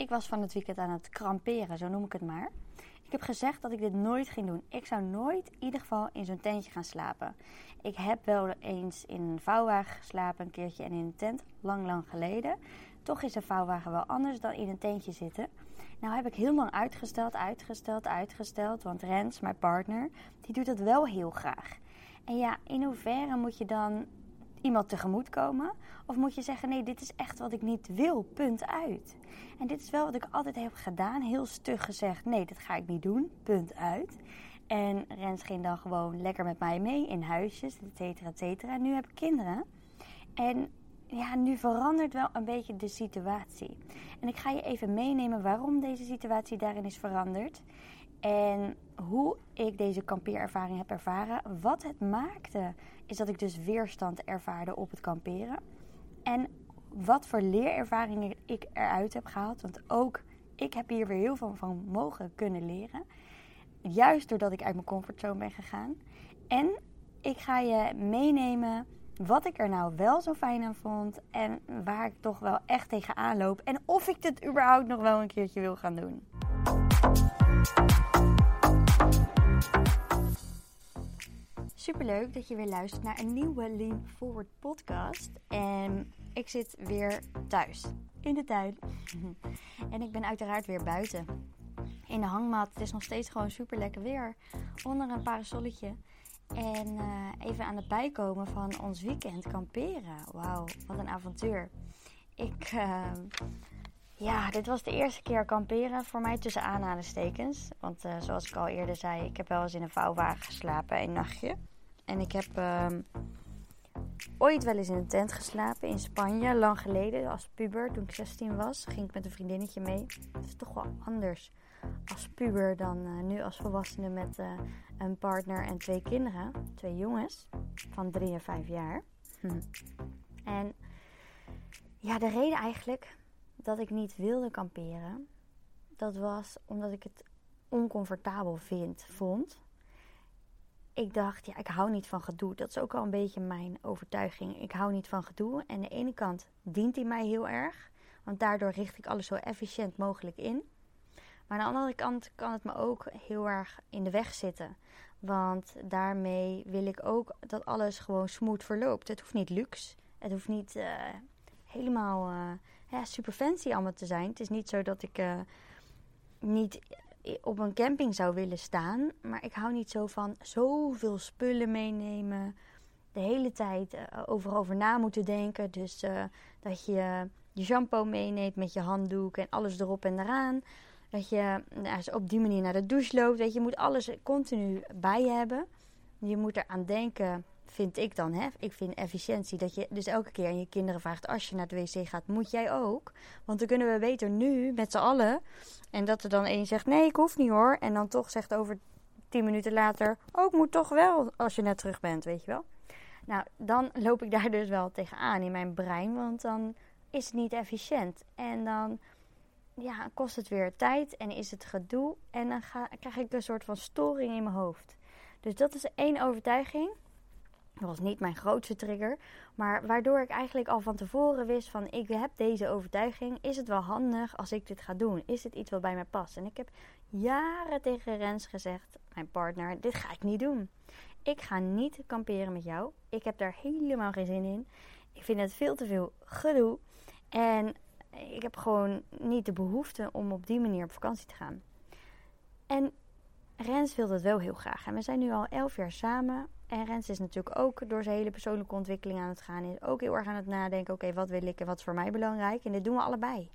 ik was van het weekend aan het kramperen, zo noem ik het maar. Ik heb gezegd dat ik dit nooit ging doen. Ik zou nooit in ieder geval in zo'n tentje gaan slapen. Ik heb wel eens in een vouwwagen geslapen, een keertje en in een tent, lang, lang geleden. Toch is een vouwwagen wel anders dan in een tentje zitten. Nou heb ik heel lang uitgesteld, uitgesteld, uitgesteld. Want Rens, mijn partner, die doet dat wel heel graag. En ja, in hoeverre moet je dan iemand tegemoet komen? Of moet je zeggen, nee, dit is echt wat ik niet wil, punt uit. En dit is wel wat ik altijd heb gedaan, heel stug gezegd, nee, dat ga ik niet doen, punt uit. En Rens ging dan gewoon lekker met mij mee in huisjes, et cetera, et cetera. En nu heb ik kinderen. En ja, nu verandert wel een beetje de situatie. En ik ga je even meenemen waarom deze situatie daarin is veranderd. En hoe ik deze kampeerervaring heb ervaren. Wat het maakte, is dat ik dus weerstand ervaarde op het kamperen. En wat voor leerervaringen ik eruit heb gehaald. Want ook ik heb hier weer heel veel van mogen kunnen leren. Juist doordat ik uit mijn comfortzone ben gegaan. En ik ga je meenemen wat ik er nou wel zo fijn aan vond. En waar ik toch wel echt tegenaan loop. En of ik dit überhaupt nog wel een keertje wil gaan doen. Superleuk dat je weer luistert naar een nieuwe Lean Forward podcast. En ik zit weer thuis, in de tuin. En ik ben uiteraard weer buiten. In de hangmat. Het is nog steeds gewoon super lekker weer. Onder een parasolletje. En uh, even aan het bijkomen van ons weekend kamperen. Wauw, wat een avontuur. Ik, uh, ja, dit was de eerste keer kamperen voor mij tussen aanhalingstekens. Want uh, zoals ik al eerder zei, ik heb wel eens in een vouwwagen geslapen een nachtje. En ik heb ehm, ooit wel eens in een tent geslapen in Spanje, lang geleden, als puber. Toen ik 16 was, ging ik met een vriendinnetje mee. Het is toch wel anders als puber dan uh, nu als volwassene met uh, een partner en twee kinderen. Twee jongens van 3 en 5 jaar. Hm. En ja, de reden eigenlijk dat ik niet wilde kamperen, dat was omdat ik het oncomfortabel vind, vond ik dacht, ja, ik hou niet van gedoe. Dat is ook al een beetje mijn overtuiging. Ik hou niet van gedoe. En aan de ene kant dient hij mij heel erg. Want daardoor richt ik alles zo efficiënt mogelijk in. Maar aan de andere kant kan het me ook heel erg in de weg zitten. Want daarmee wil ik ook dat alles gewoon smooth verloopt. Het hoeft niet luxe. Het hoeft niet uh, helemaal uh, ja, super fancy allemaal te zijn. Het is niet zo dat ik uh, niet op een camping zou willen staan. Maar ik hou niet zo van zoveel spullen meenemen. De hele tijd uh, overal over na moeten denken. Dus uh, dat je je shampoo meeneemt met je handdoek en alles erop en eraan. Dat je nou, op die manier naar de douche loopt. Weet je, je moet alles continu bij je hebben. Je moet eraan denken vind ik dan, hè? Ik vind efficiëntie dat je dus elke keer aan je kinderen vraagt: als je naar de wc gaat, moet jij ook? Want dan kunnen we beter nu met z'n allen. En dat er dan één zegt: nee, ik hoef niet hoor. En dan toch zegt over tien minuten later: oh, ik moet toch wel als je net terug bent, weet je wel? Nou, dan loop ik daar dus wel tegenaan in mijn brein, want dan is het niet efficiënt. En dan ja, kost het weer tijd en is het gedoe. En dan krijg ik een soort van storing in mijn hoofd. Dus dat is één overtuiging. Dat was niet mijn grootste trigger. Maar waardoor ik eigenlijk al van tevoren wist van ik heb deze overtuiging. Is het wel handig als ik dit ga doen? Is het iets wat bij mij past? En ik heb jaren tegen Rens gezegd, mijn partner, dit ga ik niet doen. Ik ga niet kamperen met jou. Ik heb daar helemaal geen zin in. Ik vind het veel te veel gedoe. En ik heb gewoon niet de behoefte om op die manier op vakantie te gaan. En Rens wilde het wel heel graag. En we zijn nu al elf jaar samen. En Rens is natuurlijk ook door zijn hele persoonlijke ontwikkeling aan het gaan. Is ook heel erg aan het nadenken. Oké, wat wil ik en wat is voor mij belangrijk? En dit doen we allebei.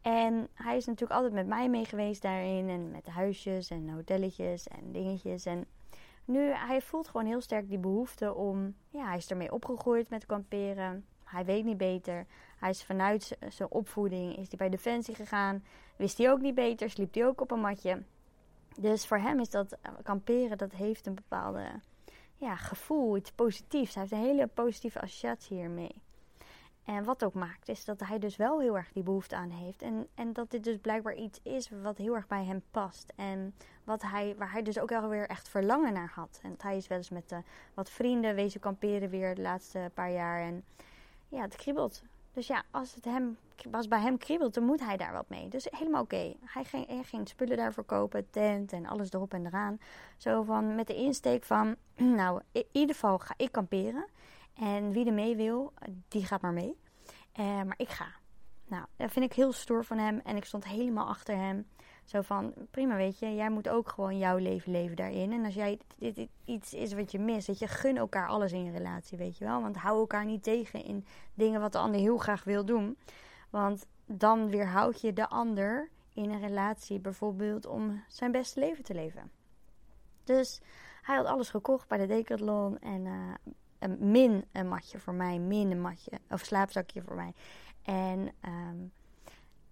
En hij is natuurlijk altijd met mij mee geweest daarin. En met huisjes en hotelletjes en dingetjes. En nu, hij voelt gewoon heel sterk die behoefte om... Ja, hij is ermee opgegroeid met kamperen. Hij weet niet beter. Hij is vanuit zijn opvoeding is hij bij Defensie gegaan. Wist hij ook niet beter. Sliep hij ook op een matje. Dus voor hem is dat kamperen, dat heeft een bepaalde ja, gevoel, iets positiefs. Hij heeft een hele positieve associatie hiermee. En wat ook maakt, is dat hij dus wel heel erg die behoefte aan heeft. En, en dat dit dus blijkbaar iets is wat heel erg bij hem past. En wat hij, waar hij dus ook alweer echt verlangen naar had. En hij is wel eens met uh, wat vrienden wezen kamperen weer de laatste paar jaar. En ja, het kriebelt. Dus ja, als het hem, als bij hem kriebelt, dan moet hij daar wat mee. Dus helemaal oké. Hij, ging, spullen daarvoor kopen, tent en alles erop en eraan. Zo van met de insteek van, nou, in ieder geval ga ik kamperen. En wie er mee wil, die gaat maar mee. Uh, maar ik ga. Nou, dat vind ik heel stoer van hem. En ik stond helemaal achter hem. Zo van, prima weet je, jij moet ook gewoon jouw leven leven daarin. En als jij dit, iets is wat je mist, dat je gun elkaar alles in je relatie, weet je wel. Want hou elkaar niet tegen in dingen wat de ander heel graag wil doen. Want dan weerhoud je de ander in een relatie bijvoorbeeld om zijn beste leven te leven. Dus hij had alles gekocht bij de Decathlon en uh, een min een matje voor mij, min een matje of slaapzakje voor mij. En um,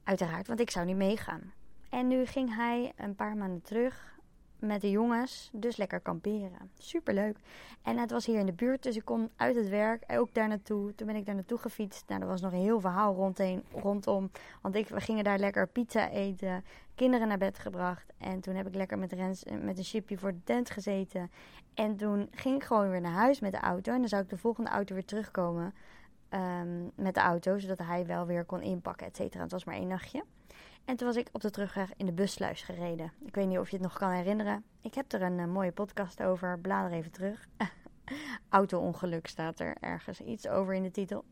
uiteraard, want ik zou niet meegaan. En nu ging hij een paar maanden terug met de jongens dus lekker kamperen. Superleuk. En het was hier in de buurt, dus ik kon uit het werk ook daar naartoe. Toen ben ik daar naartoe gefietst. Nou, er was nog een heel verhaal rondheen, rondom. Want ik, we gingen daar lekker pizza eten, kinderen naar bed gebracht. En toen heb ik lekker met Rens met een chipje voor de tent gezeten. En toen ging ik gewoon weer naar huis met de auto. En dan zou ik de volgende auto weer terugkomen um, met de auto, zodat hij wel weer kon inpakken, et cetera. Het was maar één nachtje. En toen was ik op de terugweg in de bussluis gereden. Ik weet niet of je het nog kan herinneren. Ik heb er een uh, mooie podcast over. Blader even terug. Auto-ongeluk staat er ergens iets over in de titel.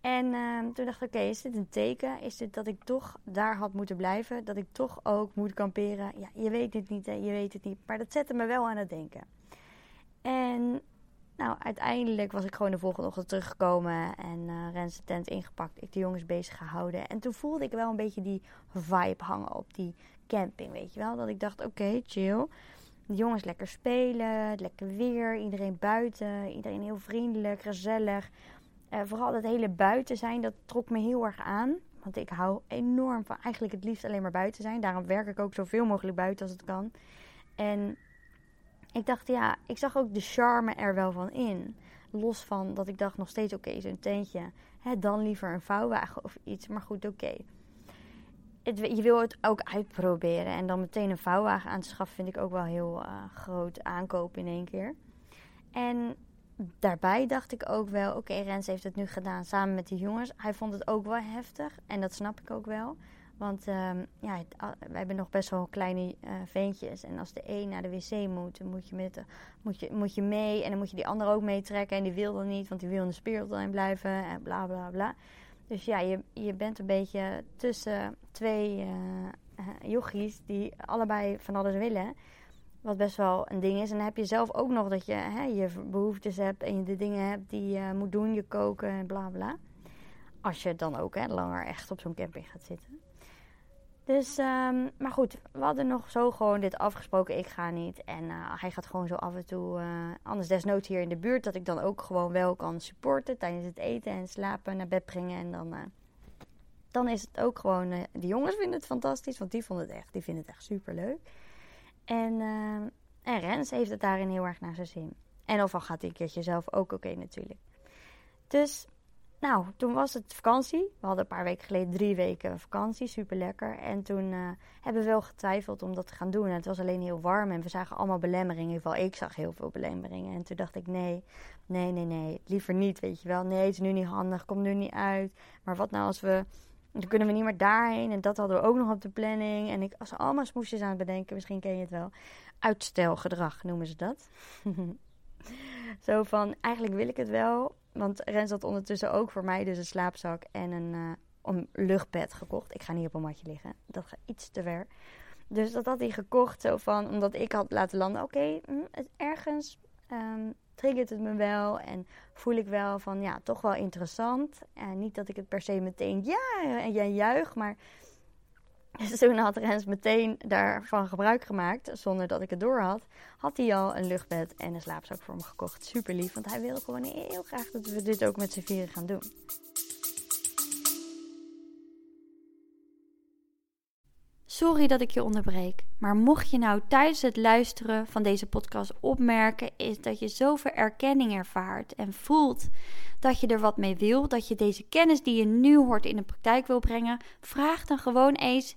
En uh, toen dacht ik, oké, is dit een teken? Is dit dat ik toch daar had moeten blijven? Dat ik toch ook moet kamperen? Ja, je weet het niet, hè? je weet het niet. Maar dat zette me wel aan het denken. En nou, uiteindelijk was ik gewoon de volgende ochtend teruggekomen en uh, Rens de tent ingepakt. Ik de jongens bezig gehouden. En toen voelde ik wel een beetje die vibe hangen op die camping, weet je wel. Dat ik dacht, oké, chill. De jongens lekker spelen, lekker weer, iedereen buiten, iedereen heel vriendelijk, gezellig. Uh, vooral dat hele buiten zijn, dat trok me heel erg aan. Want ik hou enorm van eigenlijk het liefst alleen maar buiten zijn. Daarom werk ik ook zoveel mogelijk buiten als het kan. En ik dacht, ja, ik zag ook de charme er wel van in. Los van dat ik dacht nog steeds, oké, zo'n tentje. Hè, dan liever een vouwwagen of iets. Maar goed, oké. Je wil het ook uitproberen. En dan meteen een vouwwagen aan te schaffen vind ik ook wel heel uh, groot aankoop in één keer. En daarbij dacht ik ook wel, oké, Rens heeft het nu gedaan samen met de jongens. Hij vond het ook wel heftig. En dat snap ik ook wel. Want um, ja, we hebben nog best wel kleine uh, veentjes. En als de een naar de wc moet, dan moet je, met, moet, je, moet je mee. En dan moet je die ander ook meetrekken. En die wil dan niet, want die wil in de speeltuin blijven. En bla bla bla. Dus ja, je, je bent een beetje tussen twee uh, die allebei van alles willen. Wat best wel een ding is. En dan heb je zelf ook nog dat je hè, je behoeftes hebt. En je de dingen hebt die je moet doen. Je koken en bla bla. Als je dan ook hè, langer echt op zo'n camping gaat zitten. Dus, um, maar goed, we hadden nog zo gewoon dit afgesproken. Ik ga niet. En uh, hij gaat gewoon zo af en toe, uh, anders desnoods hier in de buurt, dat ik dan ook gewoon wel kan supporten tijdens het eten en slapen, naar bed brengen. En dan, uh, dan is het ook gewoon, de jongens vinden het fantastisch, want die vonden het echt, die vinden het echt super leuk. En, en Rens heeft het daarin heel erg naar zijn zin. En of al gaat hij een keertje zelf ook oké natuurlijk. Dus nou, toen was het vakantie. We hadden een paar weken geleden drie weken vakantie, super lekker. En toen uh, hebben we wel getwijfeld om dat te gaan doen. En het was alleen heel warm en we zagen allemaal belemmeringen. In ieder geval, ik zag heel veel belemmeringen. En toen dacht ik, nee, nee, nee, nee, liever niet, weet je wel. Nee, het is nu niet handig, komt nu niet uit. Maar wat nou als we, dan kunnen we niet meer daarheen. En dat hadden we ook nog op de planning. En ik was allemaal smoesjes aan het bedenken, misschien ken je het wel. Uitstelgedrag noemen ze dat. Zo van, eigenlijk wil ik het wel, want Rens had ondertussen ook voor mij dus een slaapzak en een, uh, een luchtbed gekocht. Ik ga niet op een matje liggen. Dat gaat iets te ver. Dus dat had hij gekocht, zo van, omdat ik had laten landen. Oké, hm, ergens um, triggert het me wel. En voel ik wel van, ja, toch wel interessant. En niet dat ik het per se meteen, ja, en jij juich, maar dus toen had Rens meteen daarvan gebruik gemaakt, zonder dat ik het door had. Had hij al een luchtbed en een slaapzak voor me gekocht. Super lief, want hij wilde gewoon heel graag dat we dit ook met z'n vieren gaan doen. Sorry dat ik je onderbreek, maar mocht je nou tijdens het luisteren van deze podcast opmerken, is dat je zoveel erkenning ervaart en voelt dat je er wat mee wil, dat je deze kennis die je nu hoort in de praktijk wil brengen, vraag dan gewoon eens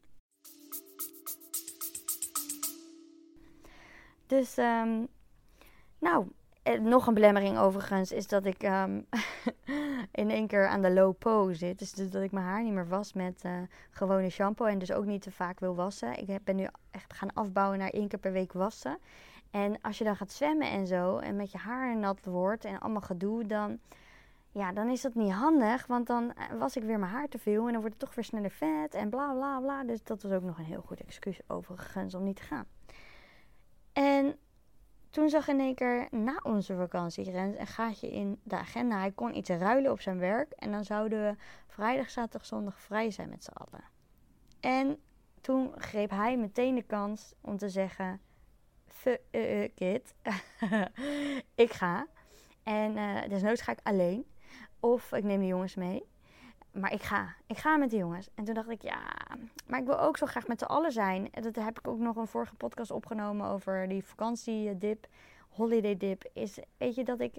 Dus, um, nou, eh, nog een belemmering overigens is dat ik um, in één keer aan de low po zit. Dus, dat ik mijn haar niet meer was met uh, gewone shampoo en dus ook niet te vaak wil wassen. Ik ben nu echt gaan afbouwen naar één keer per week wassen. En als je dan gaat zwemmen en zo en met je haar nat wordt en allemaal gedoe, dan, ja, dan is dat niet handig. Want dan eh, was ik weer mijn haar te veel en dan wordt het toch weer sneller vet en bla bla bla. Dus dat was ook nog een heel goed excuus overigens om niet te gaan. En toen zag in één keer na onze vakantie een gaatje in de agenda. Hij kon iets ruilen op zijn werk. En dan zouden we vrijdag, zaterdag, zondag vrij zijn met z'n allen. En toen greep hij meteen de kans om te zeggen: Fuck it, ik ga. En uh, desnoods ga ik alleen. Of ik neem de jongens mee maar ik ga. Ik ga met de jongens. En toen dacht ik, ja, maar ik wil ook zo graag met z'n allen zijn. En dat heb ik ook nog een vorige podcast opgenomen over die vakantiedip, holiday dip. Is, weet je, dat ik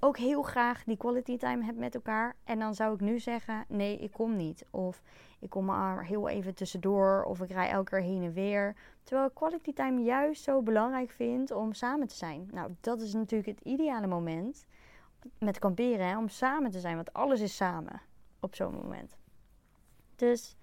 ook heel graag die quality time heb met elkaar. En dan zou ik nu zeggen, nee, ik kom niet. Of ik kom maar heel even tussendoor. Of ik rij elke keer heen en weer. Terwijl ik quality time juist zo belangrijk vind om samen te zijn. Nou, dat is natuurlijk het ideale moment met kamperen, hè, om samen te zijn. Want alles is samen op zo'n moment. Dus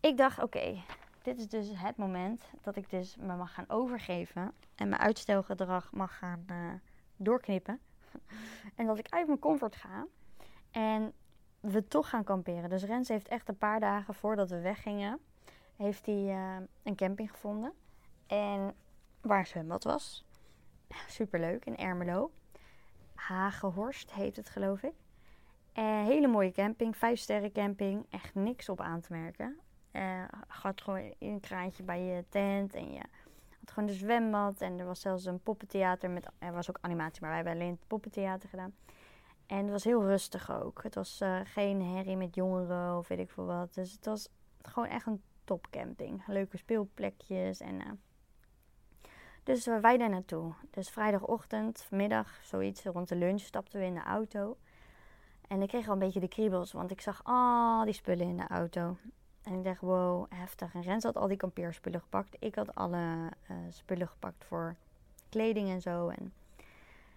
ik dacht, oké, dit is dus het moment dat ik dus me mag gaan overgeven en mijn uitstelgedrag mag gaan uh, doorknippen. en dat ik uit mijn comfort ga en we toch gaan kamperen. Dus Rens heeft echt een paar dagen voordat we weggingen, heeft hij uh, een camping gevonden. En waar zwembad was. Superleuk in Ermelo. Hagehorst heet het geloof ik. Uh, hele mooie camping, vijf sterren camping. Echt niks op aan te merken. Uh, gaat gewoon een kraantje bij je tent en je had gewoon een zwembad. En er was zelfs een poppentheater met, er was ook animatie, maar wij hebben alleen het poppentheater gedaan. En het was heel rustig ook. Het was uh, geen herrie met jongeren of weet ik veel wat. Dus het was gewoon echt een topcamping. Leuke speelplekjes en... dus wij daar naartoe. Dus vrijdagochtend, vanmiddag, zoiets rond de lunch, stapten we in de auto. En ik kreeg al een beetje de kriebels, want ik zag al die spullen in de auto. En ik dacht, wow, heftig. En Rens had al die kampeerspullen gepakt. Ik had alle uh, spullen gepakt voor kleding en zo. En,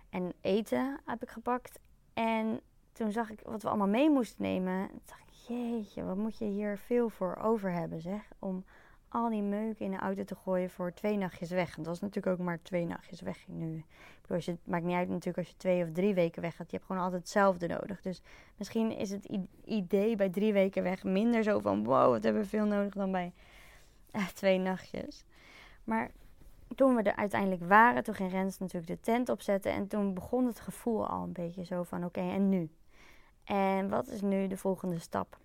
en eten heb ik gepakt. En toen zag ik wat we allemaal mee moesten nemen. Toen dacht ik, jeetje, wat moet je hier veel voor over hebben, zeg. Om al die meuk in de auto te gooien voor twee nachtjes weg. En dat was natuurlijk ook maar twee nachtjes weg nu. Ik bedoel, je, het maakt niet uit natuurlijk als je twee of drie weken weg gaat. Je hebt gewoon altijd hetzelfde nodig. Dus misschien is het idee bij drie weken weg minder zo van... wow, wat hebben we veel nodig dan bij eh, twee nachtjes. Maar toen we er uiteindelijk waren, toen ging Rens natuurlijk de tent opzetten. En toen begon het gevoel al een beetje zo van oké, en nu? En wat is nu de volgende stap?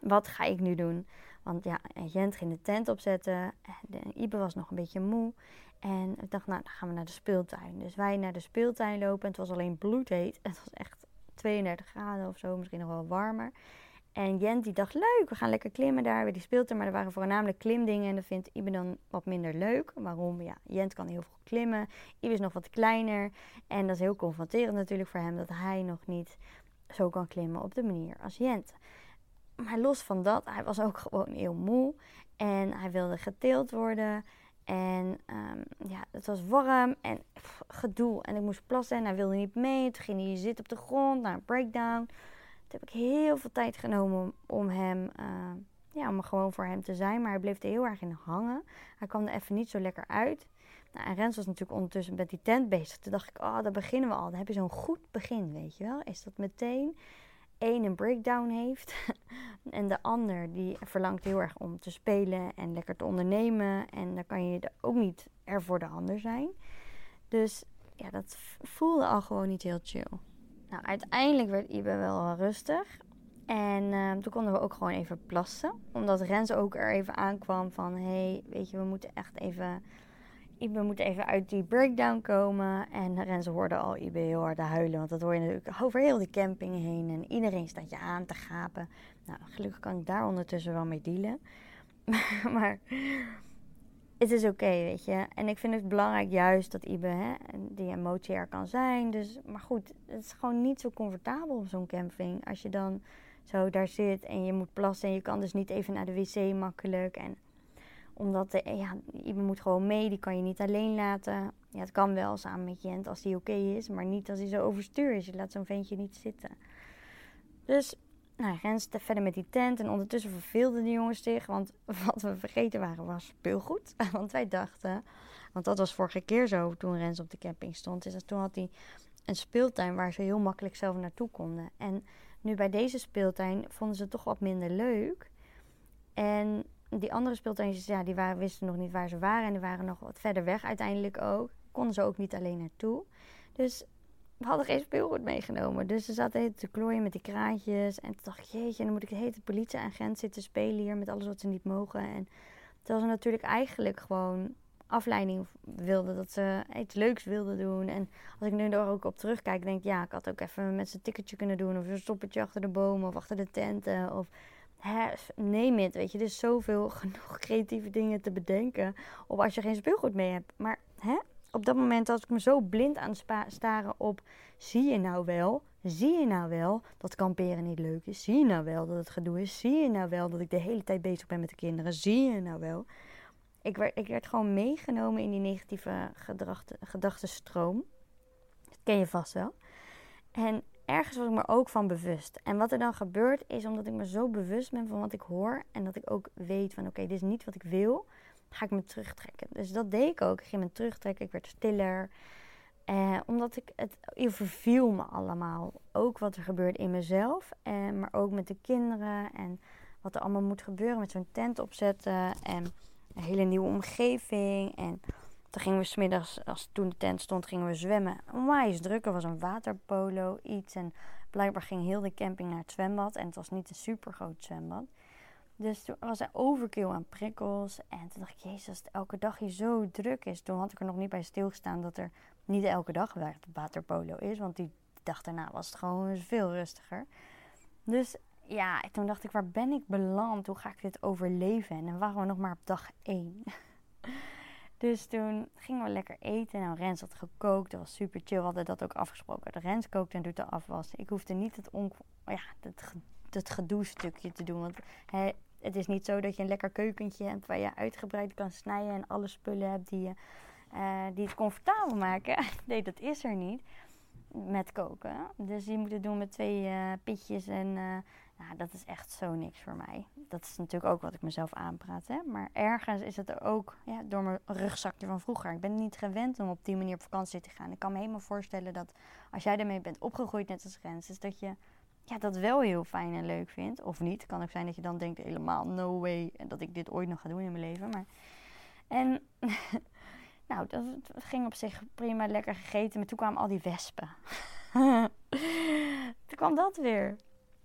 Wat ga ik nu doen? Want ja, Jent ging de tent opzetten. En Ibe was nog een beetje moe. En ik dacht, nou, dan gaan we naar de speeltuin. Dus wij naar de speeltuin lopen. Het was alleen bloedheet. Het was echt 32 graden of zo, misschien nog wel warmer. En Jent die dacht, leuk, we gaan lekker klimmen daar bij die speeltuin. Maar er waren voornamelijk klimdingen en dat vindt Ibe dan wat minder leuk. Waarom? Ja, Jent kan heel veel klimmen. Ibe is nog wat kleiner. En dat is heel confronterend natuurlijk voor hem dat hij nog niet zo kan klimmen op de manier als Jent. Maar los van dat, hij was ook gewoon heel moe. En hij wilde geteeld worden. En um, ja, het was warm en gedoe. En ik moest plassen en hij wilde niet mee. Toen ging hij zitten op de grond naar een breakdown. Toen heb ik heel veel tijd genomen om, hem, uh, ja, om gewoon voor hem te zijn. Maar hij bleef er heel erg in hangen. Hij kwam er even niet zo lekker uit. Nou, en Rens was natuurlijk ondertussen met die tent bezig. Toen dacht ik, oh, daar beginnen we al. Dan heb je zo'n goed begin, weet je wel. Is dat meteen één een breakdown heeft en de ander die verlangt heel erg om te spelen en lekker te ondernemen. En dan kan je ook niet er voor de ander zijn. Dus ja, dat voelde al gewoon niet heel chill. Nou, uiteindelijk werd Ibe wel rustig. En ehm, toen konden we ook gewoon even plassen. Omdat Rens ook er even aankwam van... Hé, hey, weet je, we moeten echt even Ibe moet even uit die breakdown komen. En Renze hoorde al Ibe heel hard huilen. Want dat hoor je natuurlijk over heel de camping heen. En iedereen staat je aan te gapen. Nou, gelukkig kan ik daar ondertussen wel mee dealen. maar het is oké, weet je. En ik vind het belangrijk juist dat Ibe hè, die emotie er kan zijn. Dus, maar goed, het is gewoon niet zo comfortabel op zo'n camping. Als je dan zo daar zit en je moet plassen en je kan dus niet even naar de wc makkelijk. En omdat de, ja, iemand moet gewoon mee, die kan je niet alleen laten. Ja, het kan wel samen met Jent als die oké is, maar niet als hij zo overstuur is. Je laat zo'n ventje niet zitten. Dus, nou, Rens verder met die tent. En ondertussen verveelden de jongens zich. Want wat we vergeten waren was speelgoed. Want wij dachten, want dat was vorige keer zo toen Rens op de camping stond. Is toen had hij een speeltuin waar ze heel makkelijk zelf naartoe konden. En nu bij deze speeltuin vonden ze het toch wat minder leuk. En die andere speeltuintjes, ja, die wisten nog niet waar ze waren. En die waren nog wat verder weg uiteindelijk ook. Konden ze ook niet alleen naartoe. Dus we hadden geen speelgoed meegenomen. Dus ze zaten te klooien met die kraantjes. En toen dacht ik, jeetje, dan moet ik de hele politieagent zitten spelen hier met alles wat ze niet mogen. En terwijl ze natuurlijk eigenlijk gewoon afleiding wilden. Dat ze iets leuks wilden doen. En als ik nu er ook op terugkijk, denk ik, ja, ik had ook even met z'n ticketje kunnen doen. Of een stoppertje achter de bomen of achter de tenten. Of neem het, weet je. Er is zoveel genoeg creatieve dingen te bedenken. Of als je geen speelgoed mee hebt. Maar hè, op dat moment had ik me zo blind aan het staren op... Zie je nou wel, zie je nou wel dat kamperen niet leuk is? Zie je nou wel dat het gedoe is? Zie je nou wel dat ik de hele tijd bezig ben met de kinderen? Zie je nou wel? Ik werd, ik werd gewoon meegenomen in die negatieve gedachtenstroom. Dat ken je vast wel. En ergens was ik me ook van bewust. En wat er dan gebeurt is omdat ik me zo bewust ben van wat ik hoor. En dat ik ook weet van oké, dit is niet wat ik wil. Ga ik me terugtrekken. Dus dat deed ik ook. Ik ging me terugtrekken. Ik werd stiller. Eh, omdat ik het verviel me allemaal. Ook wat er gebeurt in mezelf. Eh, maar ook met de kinderen. En wat er allemaal moet gebeuren met zo'n tent opzetten. En een hele nieuwe omgeving. En toen gingen we smiddags, als toen de tent stond, gingen we zwemmen. Onwijs druk. Er was een waterpolo, iets. En blijkbaar ging heel de camping naar het zwembad. En het was niet een super groot zwembad. Dus toen was er overkill aan prikkels. En toen dacht ik, jezus, als het elke dag hier zo druk is. Toen had ik er nog niet bij stilgestaan dat er niet elke dag waterpolo is. Want die dag daarna was het gewoon veel rustiger. Dus ja, toen dacht ik, waar ben ik beland? Hoe ga ik dit overleven? En dan waren we nog maar op dag 1. dus toen gingen we lekker eten. Nou, Rens had gekookt. Dat was super chill. We hadden dat ook afgesproken. De Rens kookt en doet de afwas. Ik hoefde niet het, on ja, het, het gedoe-stukje te doen. Want hè, het is niet zo dat je een lekker keukentje hebt waar je uitgebreid kan snijden en alle spullen hebt die, je, uh, die het comfortabel maken. nee, dat is er niet met koken. Dus je moet het doen met twee uh, pitjes en uh, nou, dat is echt zo niks voor mij. Dat is natuurlijk ook wat ik mezelf aanpraat. Hè? Maar ergens is het ook ja, door mijn rugzakje van vroeger. Ik ben niet gewend om op die manier op vakantie te gaan. Ik kan me helemaal voorstellen dat als jij ermee bent opgegroeid net als Rens, dat je ja, dat wel heel fijn en leuk vindt. Of niet. Kan ook zijn dat je dan denkt helemaal no way en dat ik dit ooit nog ga doen in mijn leven. Maar... En nou, dat ging op zich prima lekker gegeten. Maar toen kwamen al die wespen. toen kwam dat weer.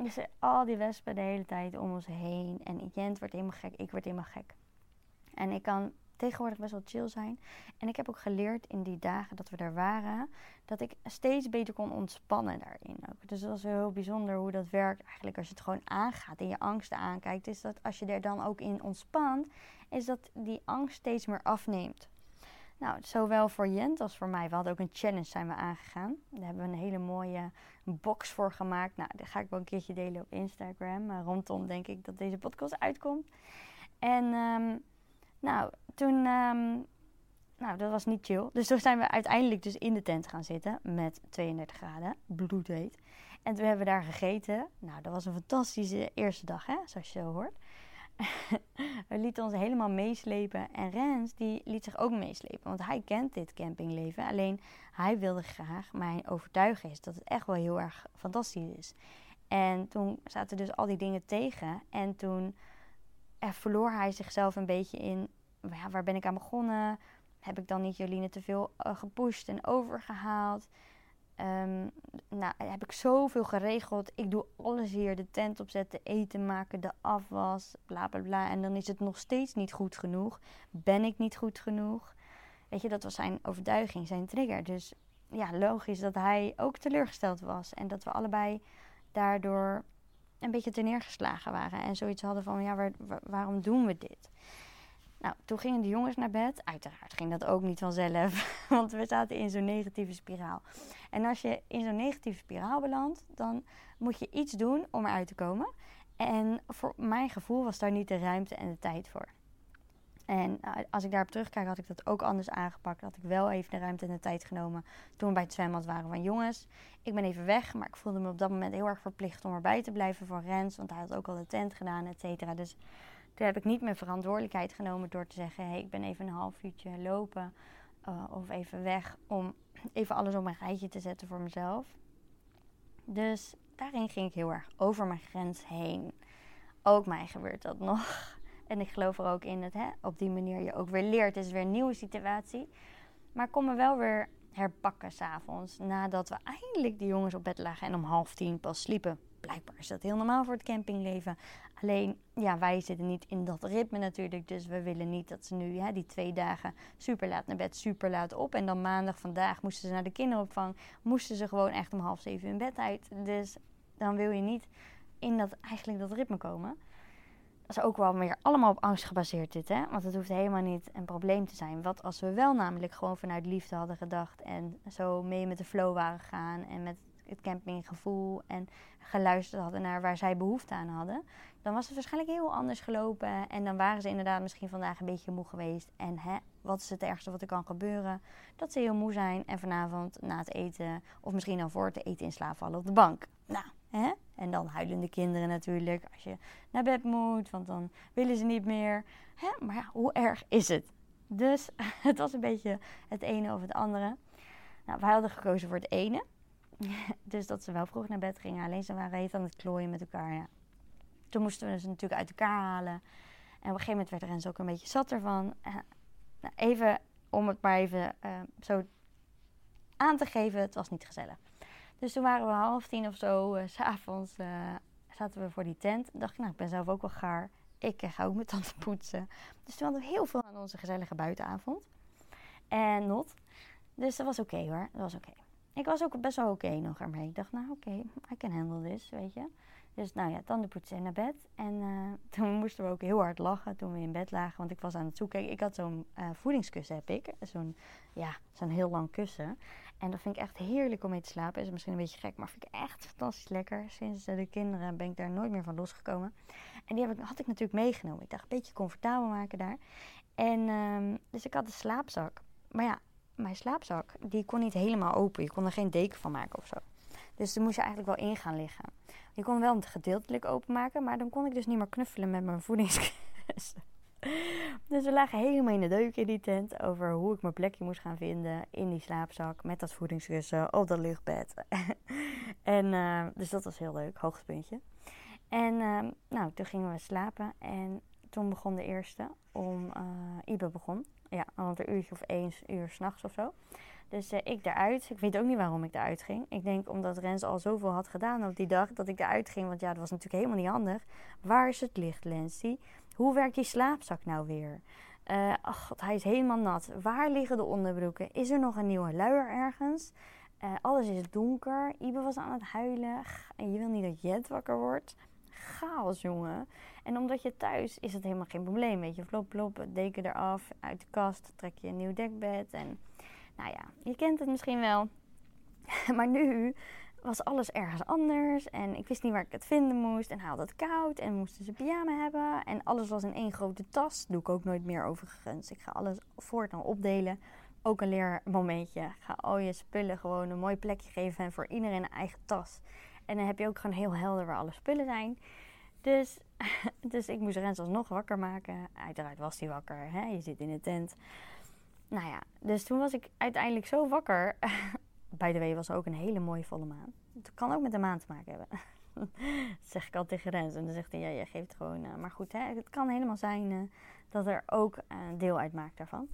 Dus al die wespen de hele tijd om ons heen. En Jent wordt helemaal gek, ik word helemaal gek. En ik kan tegenwoordig best wel chill zijn. En ik heb ook geleerd in die dagen dat we daar waren, dat ik steeds beter kon ontspannen daarin. Ook. Dus dat was heel bijzonder hoe dat werkt. Eigenlijk als je het gewoon aangaat en je angsten aankijkt, is dat als je er dan ook in ontspant, is dat die angst steeds meer afneemt. Nou, zowel voor Jent als voor mij. We hadden ook een challenge zijn we aangegaan. Daar hebben we een hele mooie box voor gemaakt. Nou, die ga ik wel een keertje delen op Instagram. Rondom denk ik dat deze podcast uitkomt. En um, nou, toen... Um, nou, dat was niet chill. Dus toen zijn we uiteindelijk dus in de tent gaan zitten met 32 graden, bloedheet. En toen hebben we daar gegeten. Nou, dat was een fantastische eerste dag, hè, zoals je zo hoort. we lieten ons helemaal meeslepen. En Rens, die liet zich ook meeslepen. Want hij kent dit campingleven. Alleen hij wilde graag mij overtuigen is dat het echt wel heel erg fantastisch is. En toen zaten dus al die dingen tegen. En toen er verloor hij zichzelf een beetje in... Ja, waar ben ik aan begonnen? Heb ik dan niet Joline te veel uh, gepusht en overgehaald? Um, nou, heb ik zoveel geregeld. Ik doe alles hier. De tent opzetten, eten maken, de afwas, bla bla bla. En dan is het nog steeds niet goed genoeg. Ben ik niet goed genoeg? Weet je, dat was zijn overtuiging, zijn trigger. Dus ja, logisch dat hij ook teleurgesteld was. En dat we allebei daardoor een beetje neergeslagen waren. En zoiets hadden van, ja, waar, waarom doen we dit? Nou, toen gingen de jongens naar bed. Uiteraard ging dat ook niet vanzelf, want we zaten in zo'n negatieve spiraal. En als je in zo'n negatieve spiraal belandt, dan moet je iets doen om eruit te komen. En voor mijn gevoel was daar niet de ruimte en de tijd voor. En eh, als ik daarop terugkijk, had ik dat ook anders aangepakt. Had ik wel even de ruimte en de tijd genomen toen we bij het zwembad waren van jongens. Ik ben even weg, maar ik voelde me op dat moment heel erg verplicht om erbij te blijven voor Rens. Want hij had ook al de tent gedaan, et cetera. Dus toen heb ik niet mijn verantwoordelijkheid genomen door te zeggen: hey, ik ben even een half uurtje lopen uh, of even weg om even alles op mijn rijtje te zetten voor mezelf. Dus daarin ging ik heel erg over mijn grens heen. Ook mij gebeurt dat nog. En ik geloof er ook in dat hè, op die manier je ook weer leert. Het is weer een nieuwe situatie. Maar ik kon me wel weer herpakken s'avonds. Nadat we eindelijk die jongens op bed lagen en om half tien pas sliepen. Blijkbaar is dat heel normaal voor het campingleven. Alleen, ja, wij zitten niet in dat ritme natuurlijk. Dus we willen niet dat ze nu ja, die twee dagen super laat naar bed, super laat op. En dan maandag vandaag moesten ze naar de kinderopvang. Moesten ze gewoon echt om half zeven in bed uit. Dus dan wil je niet in dat, eigenlijk dat ritme komen. Dat is ook wel meer allemaal op angst gebaseerd dit, hè. Want het hoeft helemaal niet een probleem te zijn. Wat als we wel namelijk gewoon vanuit liefde hadden gedacht... en zo mee met de flow waren gegaan en met het campinggevoel... en geluisterd hadden naar waar zij behoefte aan hadden... dan was het waarschijnlijk heel anders gelopen. En dan waren ze inderdaad misschien vandaag een beetje moe geweest. En hè, wat is het ergste wat er kan gebeuren? Dat ze heel moe zijn en vanavond na het eten... of misschien al voor het eten in slaap vallen op de bank. Nou, hè? En dan huilende kinderen natuurlijk als je naar bed moet, want dan willen ze niet meer. Hè? Maar ja, hoe erg is het? Dus het was een beetje het ene of het andere. Nou, wij hadden gekozen voor het ene. dus dat ze wel vroeg naar bed gingen. Alleen ze waren heet aan het klooien met elkaar. Ja. Toen moesten we ze natuurlijk uit elkaar halen. En op een gegeven moment werd Rens ook een beetje zat ervan. Uh, nou, even om het maar even uh, zo aan te geven, het was niet gezellig. Dus toen waren we half tien of zo, uh, s'avonds, uh, zaten we voor die tent. dacht ik, nou, ik ben zelf ook wel gaar. Ik ga ook mijn tanden poetsen. Dus toen hadden we heel veel aan onze gezellige buitenavond. En not. Dus dat was oké hoor, dat was oké. Ik was ook best wel oké nog ermee. Ik dacht, nou oké, okay, I can handle this, weet je. Dus nou ja, tanden poetsen en naar bed. En uh, toen moesten we ook heel hard lachen toen we in bed lagen. Want ik was aan het zoeken. Ik had zo'n uh, voedingskussen, heb ik. Zo'n, ja, zo'n heel lang kussen. En dat vind ik echt heerlijk om mee te slapen. Is misschien een beetje gek, maar vind ik echt fantastisch lekker. Sinds de kinderen ben ik daar nooit meer van losgekomen. En die heb ik, had ik natuurlijk meegenomen. Ik dacht, een beetje comfortabel maken daar. En um, dus ik had een slaapzak. Maar ja, mijn slaapzak, die kon niet helemaal open. Je kon er geen deken van maken of zo. Dus toen moest je eigenlijk wel in gaan liggen. Je kon wel het gedeeltelijk openmaken, maar dan kon ik dus niet meer knuffelen met mijn voedingskussen. Dus we lagen helemaal in de deuk in die tent over hoe ik mijn plekje moest gaan vinden in die slaapzak met dat voedingskussen op dat luchtbed. en uh, dus dat was heel leuk, hoogtepuntje. En uh, nou, toen gingen we slapen en toen begon de eerste om uh, Ibe begon. Ja, rond een uurtje of één uur s'nachts of zo. Dus uh, ik eruit. Ik weet ook niet waarom ik eruit ging. Ik denk omdat Rens al zoveel had gedaan op die dag dat ik eruit ging. Want ja, dat was natuurlijk helemaal niet handig. Waar is het licht, Lancy? Hoe werkt die slaapzak nou weer? Ach, God, hij is helemaal nat. Waar liggen de onderbroeken? Is er nog een nieuwe luier ergens? Uh, alles is donker. Ibe was aan het huilen. En je wil niet dat Jet wakker wordt. Chaos, jongen. En omdat je thuis is het helemaal geen probleem. Weet je, flop, flop, deken eraf, uit de kast, trek je een nieuw dekbed. En nou ja, je kent het misschien wel. maar nu was alles ergens anders. En ik wist niet waar ik het vinden moest. En had het koud. En moesten ze pyjama hebben. En alles was in één grote tas. doe ik ook nooit meer overigens. Ik ga alles voortaan opdelen. Ook een leermomentje. Ga al je spullen gewoon een mooi plekje geven. En voor iedereen een eigen tas. En dan heb je ook gewoon heel helder waar alle spullen zijn. Dus, dus ik moest Rens alsnog wakker maken. Uiteraard was hij wakker. Hè? Je zit in de tent. Nou ja, dus toen was ik uiteindelijk zo wakker By the way, was ook een hele mooie volle maan. Het kan ook met de maan te maken hebben. dat zeg ik al tegen Rens. En dan zegt hij, ja, je geeft gewoon... Uh, maar goed, hè, het kan helemaal zijn uh, dat er ook een deel uitmaakt daarvan.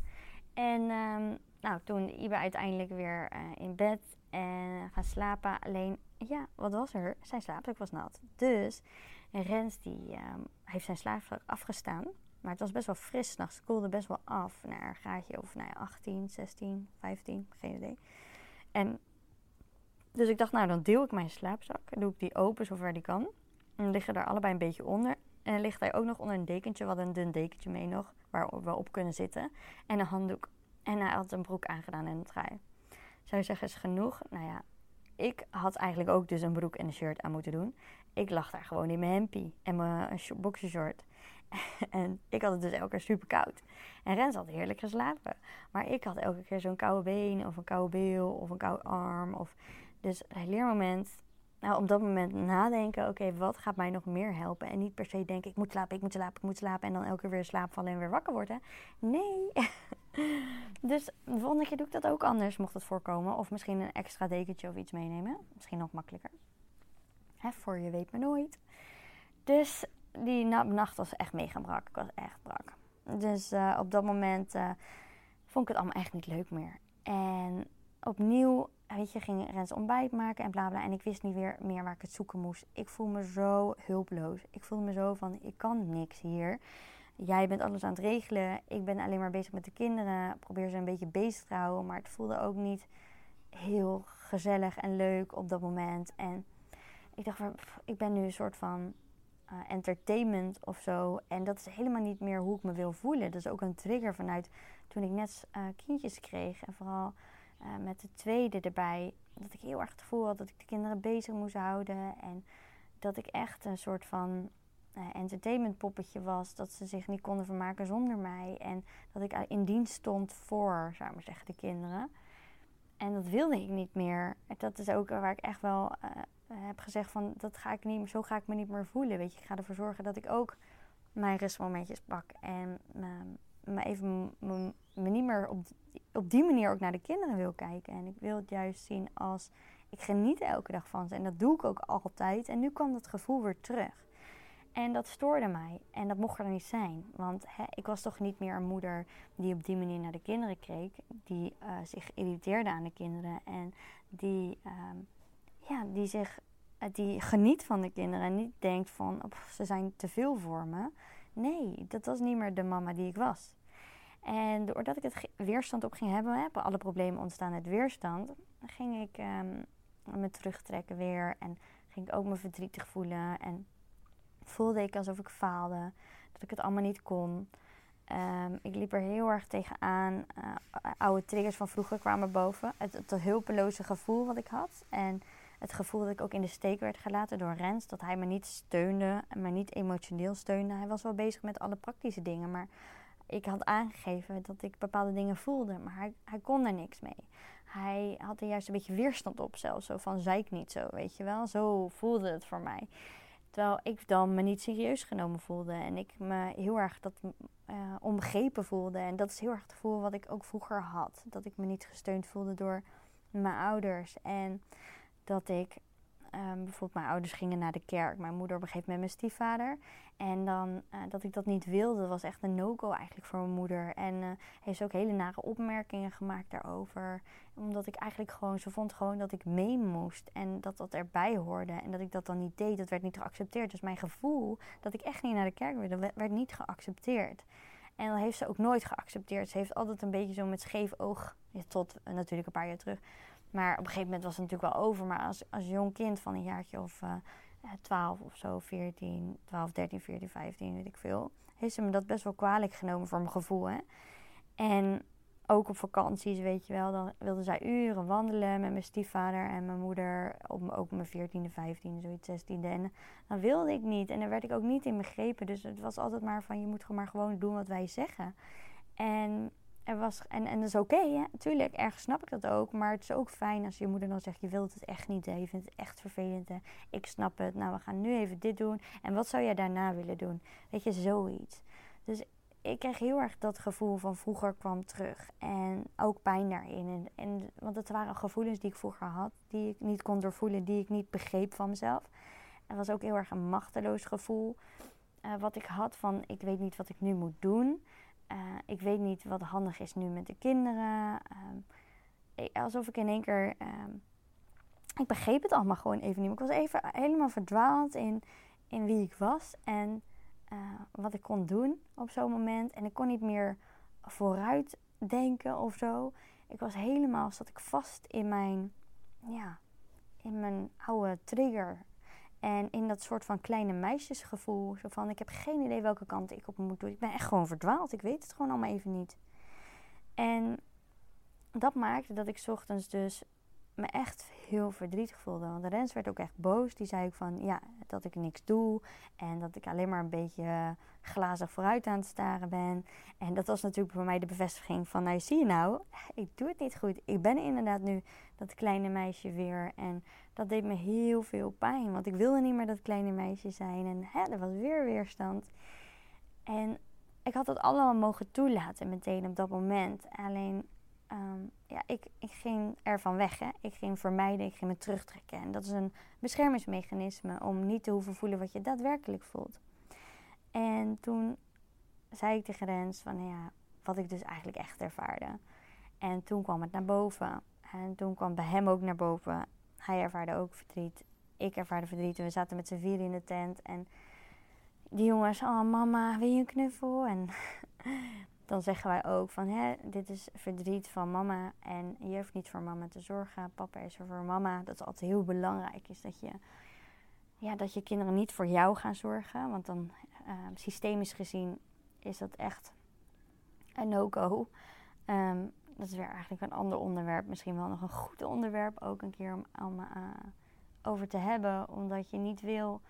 En um, nou, toen Ibe uiteindelijk weer uh, in bed en gaan slapen. Alleen, ja, wat was er? Zijn slaapzak was nat. Dus Rens die um, heeft zijn slaapzak afgestaan. Maar het was best wel fris s'nachts. Het koelde best wel af naar een graadje of nou ja, 18, 16, 15, geen idee. En dus ik dacht, nou dan deel ik mijn slaapzak. Doe ik die open zover die kan. En dan liggen daar allebei een beetje onder. En dan ligt hij ook nog onder een dekentje. Hadden een dun dekentje mee nog. Waar we op kunnen zitten. En een handdoek. En hij had een broek aangedaan en een trui. Zou je zeggen, is genoeg? Nou ja, ik had eigenlijk ook dus een broek en een shirt aan moeten doen. Ik lag daar gewoon in mijn hempie en mijn boxershort. en ik had het dus elke keer super koud. En Rens had heerlijk geslapen. Maar ik had elke keer zo'n koude been of een koude bil of een koude arm. Of... Dus het leermoment, nou op dat moment nadenken, oké, wat gaat mij nog meer helpen? En niet per se denken, ik moet slapen, ik moet slapen, ik moet slapen. En dan elke keer weer slaap vallen en weer wakker worden. Nee. dus de volgende keer doe ik dat ook anders, mocht het voorkomen. Of misschien een extra dekentje of iets meenemen. Misschien nog makkelijker. Hè, voor je weet maar nooit. Dus die nacht was echt mega brak. Ik was echt brak. Dus uh, op dat moment uh, vond ik het allemaal echt niet leuk meer. En opnieuw, weet je, ging Rens ontbijt maken en bla bla. En ik wist niet meer waar ik het zoeken moest. Ik voel me zo hulpeloos. Ik voelde me zo van, ik kan niks hier. Jij bent alles aan het regelen. Ik ben alleen maar bezig met de kinderen. Probeer ze een beetje bezig te houden. Maar het voelde ook niet heel gezellig en leuk op dat moment. En ik dacht, ik ben nu een soort van uh, entertainment of zo. En dat is helemaal niet meer hoe ik me wil voelen. Dat is ook een trigger vanuit toen ik net uh, kindjes kreeg. En vooral uh, met de tweede erbij. Dat ik heel erg het gevoel had dat ik de kinderen bezig moest houden. En dat ik echt een soort van entertainment poppetje was. Dat ze zich niet konden vermaken zonder mij. En dat ik in dienst stond voor, zou ik zeggen, de kinderen. En dat wilde ik niet meer. Dat is ook waar ik echt wel uh, heb gezegd van dat ga ik niet, zo ga ik me niet meer voelen. Weet je, ik ga ervoor zorgen dat ik ook mijn rustmomentjes pak. En me even me niet meer op, op die manier ook naar de kinderen wil kijken. En ik wil het juist zien als ik geniet elke dag van ze. En dat doe ik ook altijd. En nu kwam dat gevoel weer terug. En dat stoorde mij. En dat mocht er niet zijn. Want ik was toch niet meer een moeder die op die manier naar de kinderen keek. Die uh, zich irriteerde aan de kinderen. En die, uh, ja, die, zich, uh, die geniet van de kinderen. En niet denkt van ze zijn te veel voor me. Nee, dat was niet meer de mama die ik was. En doordat ik het weerstand op ging hebben, hebben alle problemen ontstaan uit weerstand. Ging ik um, me terugtrekken weer. En ging ik ook me verdrietig voelen. En voelde ik alsof ik faalde, dat ik het allemaal niet kon. Um, ik liep er heel erg tegenaan. Uh, oude triggers van vroeger kwamen boven. Het, het, hulpeloze gevoel wat ik had. En het gevoel dat ik ook in de steek werd gelaten door Rens. Dat hij me niet steunde me niet emotioneel steunde. Hij was wel bezig met alle praktische dingen. Maar ik had aangegeven dat ik bepaalde dingen voelde. Maar hij, hij kon er niks mee. Hij had er juist een beetje weerstand op zelfs. Zo van, zei ik niet zo, weet je wel. Zo voelde het voor mij. Terwijl ik dan me niet serieus genomen voelde. En ik me heel erg dat, uh, onbegrepen voelde. En dat is heel erg het gevoel wat ik ook vroeger had. Dat ik me niet gesteund voelde door mijn ouders. En dat ik Um, bijvoorbeeld mijn ouders gingen naar de kerk. Mijn moeder op moment mijn stiefvader. En dan uh, dat ik dat niet wilde, was echt een no-go eigenlijk voor mijn moeder. En uh, heeft ze ook hele nare opmerkingen gemaakt daarover. Omdat ik eigenlijk gewoon, ze vond gewoon dat ik mee moest. En dat dat erbij hoorde. En dat ik dat dan niet deed, dat werd niet geaccepteerd. Dus mijn gevoel dat ik echt niet naar de kerk wilde, werd niet geaccepteerd. En dat heeft ze ook nooit geaccepteerd. Ze heeft altijd een beetje zo met scheef oog, tot uh, natuurlijk een paar jaar terug maar op een gegeven moment was het natuurlijk wel over. Maar als, als jong kind van een jaartje of uh, eh, 12 of zo, 14, 12, 13, 14, 15, weet ik veel. Heeft ze me dat best wel kwalijk genomen voor mijn gevoel. Hè? En ook op vakanties, weet je wel, dan wilde zij uren wandelen met mijn stiefvader en mijn moeder. Op, ook mijn 14e, 15e, zoiets 16e. En dan wilde ik niet. En daar werd ik ook niet in begrepen. Dus het was altijd maar van, je moet gewoon maar gewoon doen wat wij zeggen. En er was, en, en dat is oké, okay, Tuurlijk, ergens snap ik dat ook. Maar het is ook fijn als je moeder dan zegt: Je wilt het echt niet, hè? je vindt het echt vervelend. Hè? Ik snap het. Nou, we gaan nu even dit doen. En wat zou jij daarna willen doen? Weet je, zoiets. Dus ik kreeg heel erg dat gevoel van vroeger kwam terug. En ook pijn daarin. En, en, want het waren gevoelens die ik vroeger had, die ik niet kon doorvoelen, die ik niet begreep van mezelf. Het was ook heel erg een machteloos gevoel. Uh, wat ik had van: Ik weet niet wat ik nu moet doen. Uh, ik weet niet wat handig is nu met de kinderen. Um, alsof ik in één keer. Um, ik begreep het allemaal gewoon even niet. Ik was even helemaal verdwaald in, in wie ik was. En eh, wat ik kon doen op zo'n moment. En ik kon niet meer vooruit denken of zo. Ik was helemaal, zat ik vast in mijn, ja, in mijn oude trigger. En in dat soort van kleine meisjesgevoel. Zo van, ik heb geen idee welke kant ik op moet doen. Ik ben echt gewoon verdwaald. Ik weet het gewoon allemaal even niet. En dat maakte dat ik ochtends dus me echt heel verdrietig voelde. Want Rens werd ook echt boos. Die zei ook van ja, dat ik niks doe. En dat ik alleen maar een beetje glazig vooruit aan het staren ben. En dat was natuurlijk voor mij de bevestiging van nou zie je nou, ik doe het niet goed. Ik ben inderdaad nu dat kleine meisje weer. En dat deed me heel veel pijn. Want ik wilde niet meer dat kleine meisje zijn. En hè, er was weer weerstand. En ik had dat allemaal mogen toelaten meteen op dat moment. Alleen Ehm, ja, ik, ik ging ervan weg. Hè. Ik ging vermijden, ik ging me terugtrekken. En dat is een beschermingsmechanisme om niet te hoeven voelen wat je daadwerkelijk voelt. En toen zei ik tegen Rens van ja, wat ik dus eigenlijk echt ervaarde. En toen kwam het naar boven. En toen kwam bij hem ook naar boven. Hij ervaarde ook verdriet. Ik ervaarde verdriet. We zaten met z'n vier in de tent. En die jongens, oh mama, wil je een knuffel? En dan zeggen wij ook van hè, dit is verdriet van mama en je hoeft niet voor mama te zorgen. Papa is er voor mama. Dat is altijd heel belangrijk. Is dat je, ja, dat je kinderen niet voor jou gaan zorgen. Want dan uh, systemisch gezien is dat echt een no-go. Ehm, dat is weer eigenlijk een ander onderwerp. Misschien wel nog een goed onderwerp ook een keer om, om uh, over te hebben. Omdat je niet wil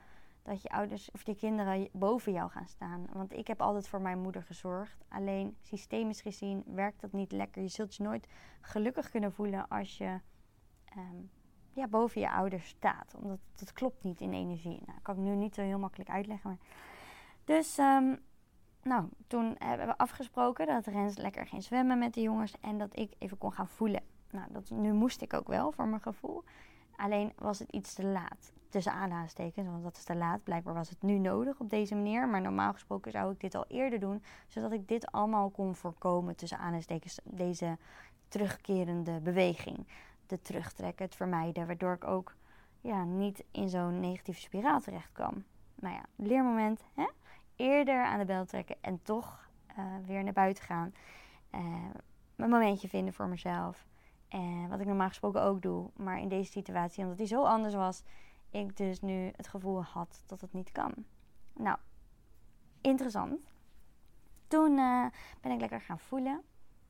dat je ouders of je kinderen boven jou gaan staan. Want ik heb altijd voor mijn moeder gezorgd. Alleen systemisch gezien werkt dat niet lekker. Je zult je nooit gelukkig kunnen voelen als je ehm, ja, boven je ouders staat. Omdat dat klopt niet in energie. Nou, kan ik nu niet zo heel makkelijk uitleggen. Maar... Dus ehm, nou, toen hebben we afgesproken dat Rens lekker ging zwemmen met de jongens. En dat ik even kon gaan voelen. Nou, dat, nu moest ik ook wel voor mijn gevoel. Alleen was het iets te laat. Tussen aanhalingstekens, want dat is te laat. Blijkbaar was het nu nodig op deze manier. Maar normaal gesproken zou ik dit al eerder doen. Zodat ik dit allemaal kon voorkomen tussen aanhalingstekens. Deze terugkerende beweging. De terugtrekken, het vermijden. Waardoor ik ook ja, niet in zo'n negatieve spiraal terecht kwam. Nou ja, leermoment. Hè? Eerder aan de bel trekken en toch uh, weer naar buiten gaan. Uh, een momentje vinden voor mezelf. En wat ik normaal gesproken ook doe. Maar in deze situatie, omdat die zo anders was, ik dus nu het gevoel had dat het niet kan. Nou, interessant. Toen ben ik lekker gaan voelen.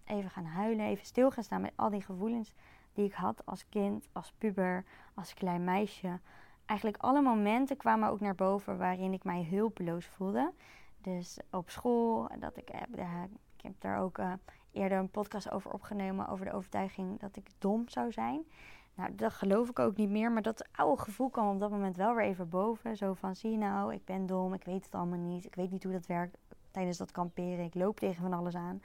Even gaan huilen, even stil gaan staan met al die gevoelens die ik had als kind, als puber, als klein meisje. Eigenlijk alle momenten kwamen ook naar boven waarin ik mij hulpeloos voelde. Dus op school, dat ik, uh, ik heb daar ook uh, eerder een podcast over opgenomen. Over de overtuiging dat ik dom zou zijn. Nou, dat geloof ik ook niet meer. Maar dat oude gevoel kwam op dat moment wel weer even boven. Zo van, zie nou, ik ben dom. Ik weet het allemaal niet. Ik weet niet hoe dat werkt tijdens dat kamperen. Ik loop tegen van alles aan.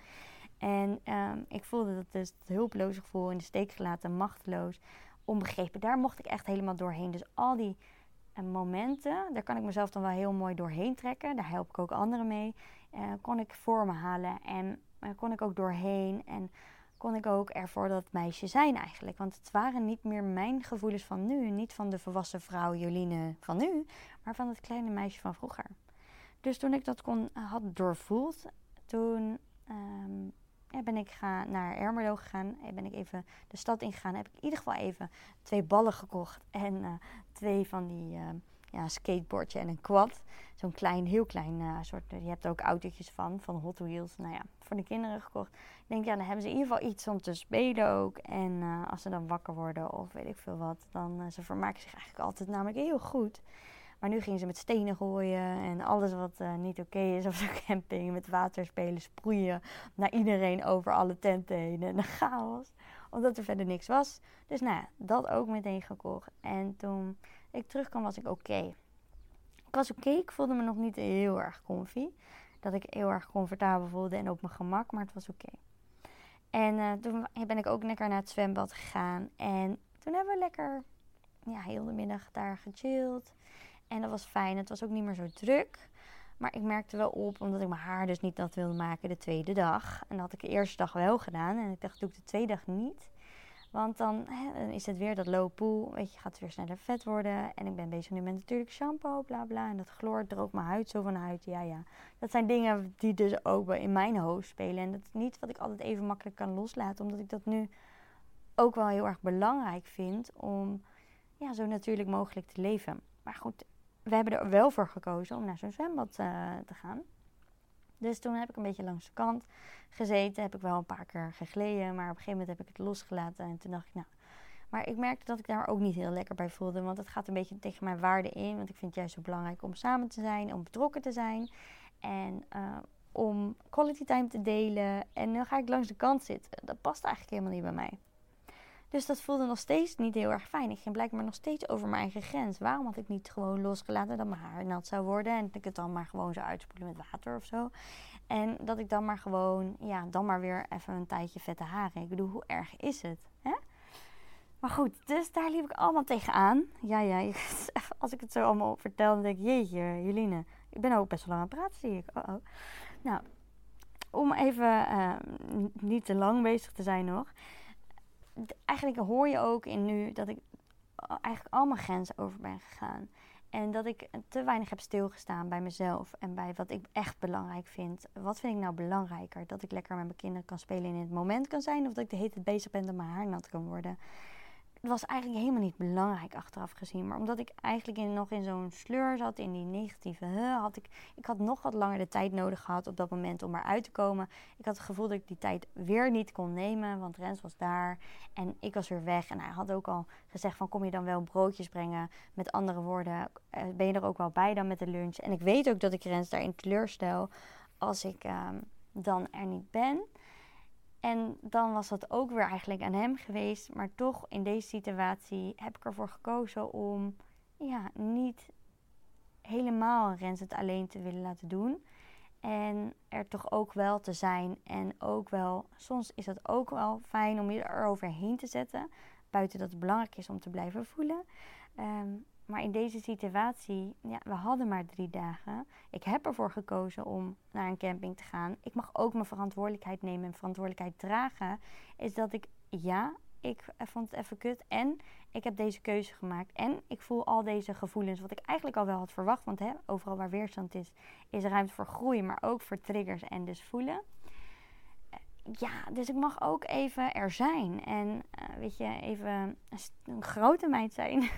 En ehm, ik voelde dat dus het hulpeloze gevoel in de steek gelaten, machteloos, onbegrepen. Daar mocht ik echt helemaal doorheen. Dus al die uh, momenten, daar kan ik mezelf dan wel heel mooi doorheen trekken. Daar help ik ook anderen mee. Uh, kon ik voor me halen. En kon ik ook doorheen en kon ik ook ervoor dat meisje zijn eigenlijk. Want het waren niet meer mijn gevoelens van nu, niet van de volwassen vrouw Joline van nu, maar van het kleine meisje van vroeger. Dus toen ik dat kon, had doorvoeld, toen ja, ben ik ga, naar Ermelo gegaan. En ben ik even de stad ingegaan. Heb ik in ieder geval even twee ballen gekocht. En uh, twee van die uh, ja, skateboardje en een quad. Zo'n klein, heel klein uh, soort. Je hebt er ook autootjes van, van Hot Wheels. Nou ja, voor de kinderen gekocht. Ik denk, ja, dan hebben ze in ieder geval iets om te spelen ook. En als ze dan wakker worden of weet ik veel wat, dan ze vermaken zich eigenlijk altijd namelijk heel goed. Maar nu gingen ze met stenen gooien en alles wat uh, niet oké is op zo'n camping. Met water spelen, sproeien naar iedereen over alle tenten heen. En een chaos, omdat er verder niks was. Dus nou dat ook meteen gekocht. En toen ik terugkwam was ik oké. Ik was oké, ik voelde me nog niet heel erg comfy. Dat ik heel erg comfortabel voelde en op mijn gemak, maar het was oké. En uh, toen ben ik ook lekker naar het zwembad gegaan. En toen hebben we lekker ja, heel de middag daar gechilled. En dat was fijn. Het was ook niet meer zo druk. Maar ik merkte wel op, omdat ik mijn haar dus niet nat wilde maken de tweede dag. En dat had ik de eerste dag wel gedaan. En ik dacht, doe ik de tweede dag niet. Want dan, hè, is het weer dat low pool. Weet je, gaat het weer sneller vet worden. En ik ben bezig nu met natuurlijk shampoo, bla bla. En dat chloor droogt mijn huid zo van huid. Ja, ja. Dat zijn dingen die dus ook in mijn hoofd spelen. En dat is niet wat ik altijd even makkelijk kan loslaten. Omdat ik dat nu ook wel heel erg belangrijk vind om ja, zo natuurlijk mogelijk te leven. Maar goed, we hebben er wel voor gekozen om naar zo'n zwembad uh, te gaan. Dus toen heb ik een beetje langs de kant gezeten. Heb ik wel een paar keer gegleden. Maar op een gegeven moment heb ik het losgelaten. En toen dacht ik, nou. Maar ik merkte dat ik daar ook niet heel lekker bij voelde. Want het gaat een beetje tegen mijn waarden in. Want ik vind het juist zo belangrijk om samen te zijn. Om betrokken te zijn. En uh, om quality time te delen. En nu ga ik langs de kant zitten. Dat past eigenlijk helemaal niet bij mij. Dus dat voelde nog steeds niet heel erg fijn. Ik ging blijkbaar nog steeds over mijn eigen grens. Waarom had ik niet gewoon losgelaten dat mijn haar nat zou worden en dat ik het dan maar gewoon zou uitspoelen met water of zo? En dat ik dan maar gewoon, ja, dan maar weer even een tijdje vette haren. Ik bedoel, hoe erg is het? Hè? Maar goed, dus daar liep ik allemaal tegenaan. Ja, ja, als ik het zo allemaal vertel, dan denk ik, jeetje, Jeline, ik ben ook best wel lang aan het praten, zie ik. Oh, oh. Nou, om even uh, niet te lang bezig te zijn nog eigenlijk hoor je ook in nu dat ik eigenlijk al mijn grenzen over ben gegaan. En dat ik te weinig heb stilgestaan bij mezelf en bij wat ik echt belangrijk vind. Wat vind ik nou belangrijker? Dat ik lekker met mijn kinderen kan spelen en in het moment kan zijn, of dat ik de hele tijd bezig ben dat mijn haar nat kan worden het was eigenlijk helemaal niet belangrijk achteraf gezien. Maar omdat ik eigenlijk nog in zo'n sleur zat, in die negatieve, had ik, ik had nog wat langer de tijd nodig gehad op dat moment om eruit te komen. Ik had het gevoel dat ik die tijd weer niet kon nemen, want Rens was daar en ik was weer weg. En hij had ook al gezegd van kom je dan wel broodjes brengen? Met andere woorden, eh, ben je er ook wel bij dan met de lunch? En ik weet ook dat ik Rens daarin teleurstel als ik ehm, dan er niet ben. En dan was dat ook weer eigenlijk aan hem geweest. Maar toch in deze situatie heb ik ervoor gekozen om ja, niet helemaal Rens het alleen te willen laten doen. En er toch ook wel te zijn. En ook wel, soms is dat ook wel fijn om je eroverheen te zetten. Buiten dat het belangrijk is om te blijven voelen. Um, maar in deze situatie, ja, we hadden maar drie dagen. Ik heb ervoor gekozen om naar een camping te gaan. Ik mag ook mijn verantwoordelijkheid nemen en verantwoordelijkheid dragen. Is dat ik, ja, ik vond het even kut. En ik heb deze keuze gemaakt. En ik voel al deze gevoelens, wat ik eigenlijk al wel had verwacht. Want hè, overal waar weerstand is, is ruimte voor groei, maar ook voor triggers en dus voelen ja, dus ik mag ook even er zijn. En uh, weet je, even een, grote meid zijn.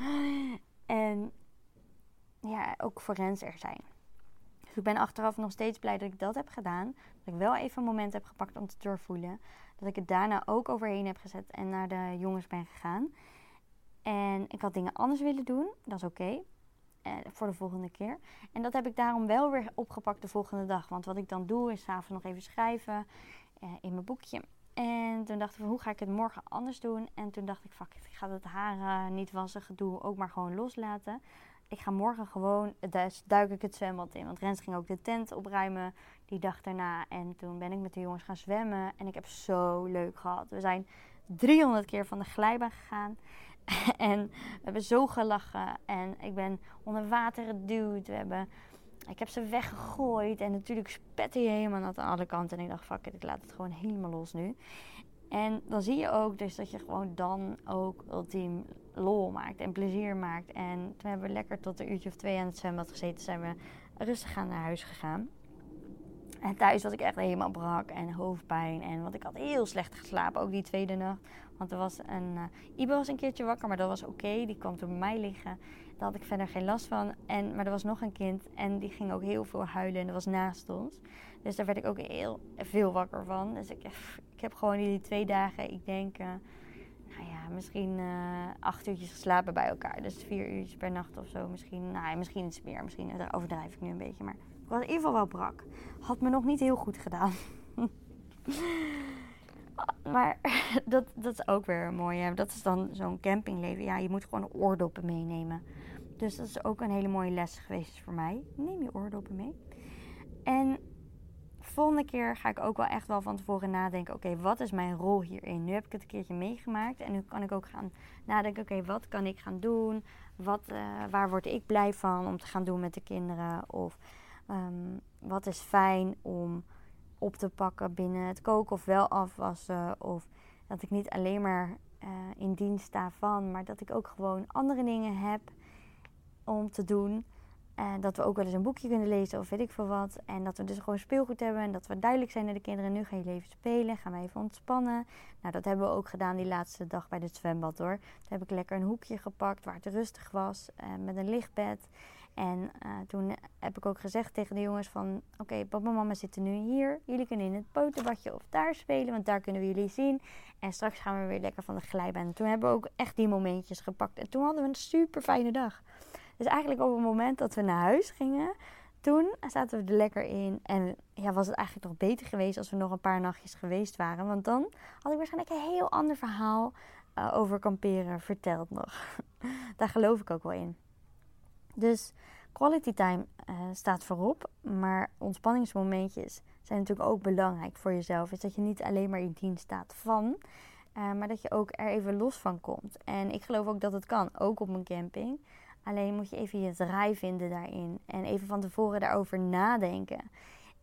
en ja, ook voor er zijn. Dus ik ben achteraf nog steeds blij dat ik dat heb gedaan. Dat ik wel even een moment heb gepakt om te doorvoelen. Dat ik het daarna ook overheen heb gezet en naar de jongens ben gegaan. En ik had dingen anders willen doen. Dat is oké. Eh, voor de volgende keer. En dat heb ik daarom wel weer opgepakt de volgende dag. Want wat ik dan doe is s'avonds nog even schrijven eh, in mijn boekje. En toen dacht ik, hoe ga ik het morgen anders doen? En toen dacht ik, fuck ik ga het haar niet wassen gedoe ook maar gewoon loslaten. Ik ga morgen gewoon, dus duik ik het zwembad in. Want Rens ging ook de tent opruimen die dag daarna. En toen ben ik met de jongens gaan zwemmen. En ik heb zo leuk gehad. We zijn 300 keer van de glijbaan gegaan. en we hebben zo gelachen. En ik ben onder water geduwd. We hebben, ik heb ze weggegooid. En natuurlijk spette je helemaal naar de andere kant. En ik dacht, fuck it, ik laat het gewoon helemaal los nu. En dan zie je ook dus dat je gewoon dan ook ultiem lol maakt en plezier maakt. En toen hebben we lekker tot een uurtje of twee aan het zwembad gezeten. Zijn we rustig aan naar huis gegaan. En thuis was ik echt helemaal brak en hoofdpijn. En want ik had heel slecht geslapen, ook die tweede nacht. Want er was een. Uh, Ibe was een keertje wakker, maar dat was oké. Die kwam toen bij mij liggen. Daar had ik verder geen last van. En, maar er was nog een kind en die ging ook heel veel huilen en dat was naast ons. Dus daar werd ik ook heel veel wakker van. Dus ik, ik heb gewoon die twee dagen, ik denk, uh, nou ja, misschien acht uurtjes geslapen bij elkaar. Dus vier uurtjes per nacht of zo. Misschien, nou, misschien iets meer. Misschien overdrijf ik nu een beetje. Maar was in ieder geval wel brak. Had me nog niet heel goed gedaan. maar dat, dat is ook weer mooi. Dat is dan zo'n campingleven. Ja, je moet gewoon oordoppen meenemen. Dus dat is ook een hele mooie les geweest voor mij. Neem je oordoppen mee. En volgende keer ga ik ook wel echt wel van tevoren nadenken: oké, wat is mijn rol hierin? Nu heb ik het een keertje meegemaakt en nu kan ik ook gaan nadenken: oké, wat kan ik gaan doen? Wat, uh, waar word ik blij van om te gaan doen met de kinderen? Of um, wat is fijn om op te pakken binnen het koken of wel afwassen? Of Dat ik niet alleen maar uh, in dienst sta van, maar dat ik ook gewoon andere dingen heb om te doen. En dat we ook wel eens een boekje kunnen lezen of weet ik veel wat. En dat we dus gewoon speelgoed hebben. En dat we duidelijk zijn naar de kinderen. Nu ga je even spelen. Gaan we even ontspannen. Nou, dat hebben we ook gedaan die laatste dag bij het zwembad hoor. Toen heb ik lekker een hoekje gepakt waar het rustig was. Uh, met een lichtbed. En uh, toen heb ik ook gezegd tegen de jongens van... Oké, papa en mama zitten nu hier. Jullie kunnen in het potenbadje of daar spelen. Want daar kunnen we jullie zien. En straks gaan we weer lekker van de glijbaan. En toen hebben we ook echt die momentjes gepakt. En toen hadden we een super fijne dag. Dus eigenlijk op het moment dat we naar huis gingen, toen zaten we er lekker in. En ja, was het eigenlijk nog beter geweest als we nog een paar nachtjes geweest waren. Want dan had ik waarschijnlijk een heel ander verhaal uh, over kamperen verteld nog. Daar geloof ik ook wel in. Dus quality time uh, staat voorop. Maar ontspanningsmomentjes zijn natuurlijk ook belangrijk voor jezelf. Is dat je niet alleen maar in dienst staat van. Uh, maar dat je ook er even los van komt. En ik geloof ook dat het kan, ook op een camping. Alleen moet je even je draai vinden daarin. En even van tevoren daarover nadenken.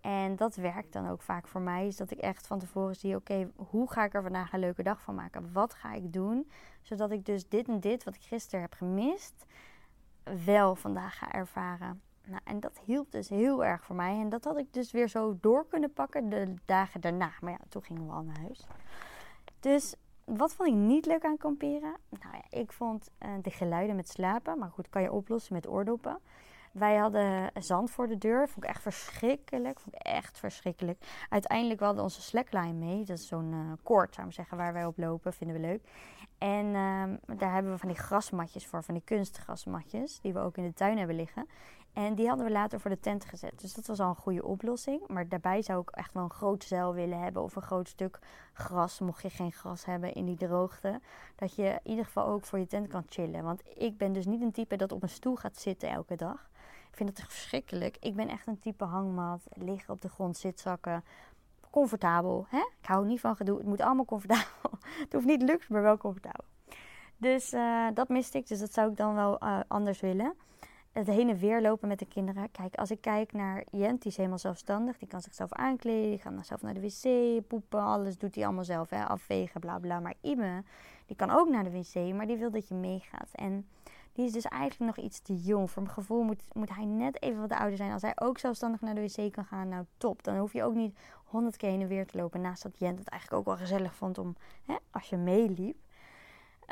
En dat werkt dan ook vaak voor mij. Is dat ik echt van tevoren zie: oké, hoe ga ik er vandaag een leuke dag van maken? Wat ga ik doen? Zodat ik dus dit en dit wat ik gisteren heb gemist, wel vandaag ga ervaren. Nou, en dat hielp dus heel erg voor mij. En dat had ik dus weer zo door kunnen pakken de dagen daarna. Maar ja, toen gingen we al naar huis. Dus wat vond ik niet leuk aan kamperen? Nou ja, ik vond uh, de geluiden met slapen. Maar goed, kan je oplossen met oordoppen. Wij hadden zand voor de deur. Vond ik echt verschrikkelijk. Vond ik echt verschrikkelijk. Uiteindelijk hadden we onze slackline mee. Dat is zo'n uh, koord, zou ik zeggen, waar wij op lopen. Vinden we leuk. En uh, daar hebben we van die grasmatjes voor. Van die kunstgrasmatjes. Die we ook in de tuin hebben liggen. En die hadden we later voor de tent gezet. Dus dat was al een goede oplossing. Maar daarbij zou ik echt wel een groot zeil willen hebben. Of een groot stuk gras, mocht je geen gras hebben in die droogte. Dat je in ieder geval ook voor je tent kan chillen. Want ik ben dus niet een type dat op een stoel gaat zitten elke dag. Ik vind het verschrikkelijk. Ik ben echt een type hangmat. Liggen op de grond, zitzakken. Comfortabel. Hè? Ik hou niet van gedoe. Het moet allemaal comfortabel. het hoeft niet luxe, maar wel comfortabel. Dus uh, dat miste ik. Dus dat zou ik dan wel uh, anders willen het heen en weer lopen met de kinderen. Kijk, als ik kijk naar Jent, die is helemaal zelfstandig. Die kan zichzelf aankleden, die gaat zelf naar de wc, poepen, alles doet hij allemaal zelf. Hè? Afvegen, bla bla. Maar Ibe, die kan ook naar de wc, maar die wil dat je meegaat. En die is dus eigenlijk nog iets te jong. Voor mijn gevoel moet, moet hij net even wat ouder zijn. Als hij ook zelfstandig naar de wc kan gaan, nou top. Dan hoef je ook niet honderd keer heen en weer te lopen. Naast dat Jent het eigenlijk ook wel gezellig vond om, hè, als je meeliep.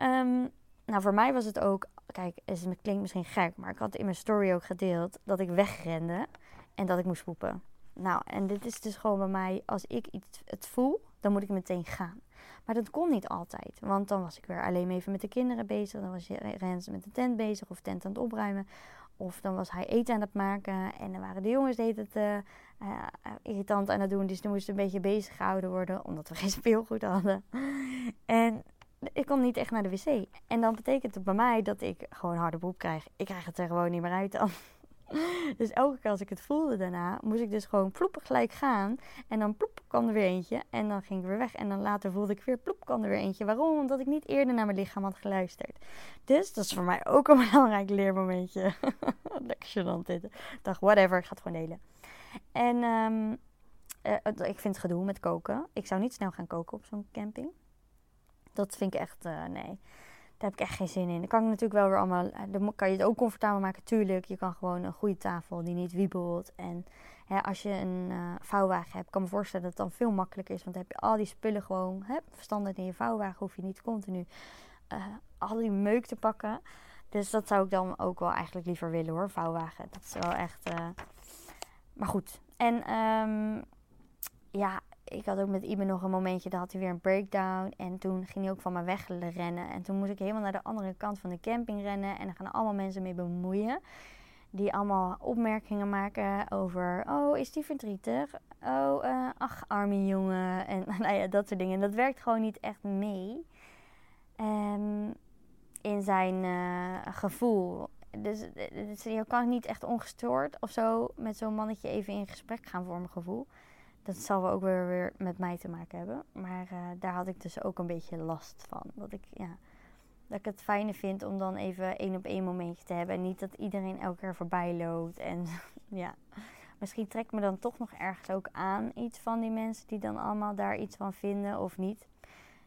Um, nou, voor mij was het ook kijk, het klinkt misschien gek, maar ik had in mijn story ook gedeeld dat ik wegrende en dat ik moest poepen. Nou, en dit is dus gewoon bij mij, als ik iets het voel, dan moet ik meteen gaan. Maar dat kon niet altijd, want dan was ik weer alleen even met de kinderen bezig. Dan was Rens met de tent bezig of tent aan het opruimen. Of dan was hij eten aan het maken en dan waren de jongens deed het uh, irritant aan het doen. Dus die moesten een beetje bezig gehouden worden, omdat we geen speelgoed hadden. En ik kon niet echt naar de wc. En dan betekent het bij mij dat ik gewoon harde boep krijg. Ik krijg het er gewoon niet meer uit dan. Dus elke keer als ik het voelde daarna, moest ik dus gewoon ploep gelijk gaan. En dan ploep kwam er weer eentje. En dan ging ik weer weg. En dan later voelde ik weer ploep kwam er weer eentje. Waarom? Omdat ik niet eerder naar mijn lichaam had geluisterd. Dus dat is voor mij ook een belangrijk leermomentje. Lekker gênant dit. Ik dacht, whatever, ik ga het gewoon delen. En um, uh, ik vind het gedoe met koken. Ik zou niet snel gaan koken op zo'n camping. Dat vind ik echt, uh, nee. Daar heb ik echt geen zin in. Dan kan ik natuurlijk wel weer allemaal. Eh, dan kan je het ook comfortabel maken, tuurlijk. Je kan gewoon een goede tafel die niet wiebelt. En hè, als je een uh, vouwwagen hebt, kan me voorstellen dat het dan veel makkelijker is. Want dan heb je al die spullen gewoon hè, in je vouwwagen. Hoef je niet continu uh, al die meuk te pakken. Dus dat zou ik dan ook wel eigenlijk liever willen hoor, vouwwagen. Dat is wel echt. Maar goed. En um, ja, ik had ook met Ibe nog een momentje, daar had hij weer een breakdown. En toen ging hij ook van me weg rennen. En toen moest ik helemaal naar de andere kant van de camping rennen. En daar gaan allemaal mensen mee bemoeien. Die allemaal opmerkingen maken over, oh, is die verdrietig? Oh, uh, ach, arme jongen. En nou ja, dat soort dingen. En dat werkt gewoon niet echt mee. Um, in zijn uh, gevoel. Dus, dus je kan niet echt ongestoord of zo met zo'n mannetje even in gesprek gaan voor mijn gevoel. Dat zal wel ook weer, weer met mij te maken hebben. Maar uh, daar had ik dus ook een beetje last van. Dat ik, ja, dat ik het fijne vind om dan even één op één momentje te hebben. En niet dat iedereen elke keer voorbij loopt. En ja, misschien trekt me dan toch nog ergens ook aan iets van die mensen die dan allemaal daar iets van vinden of niet.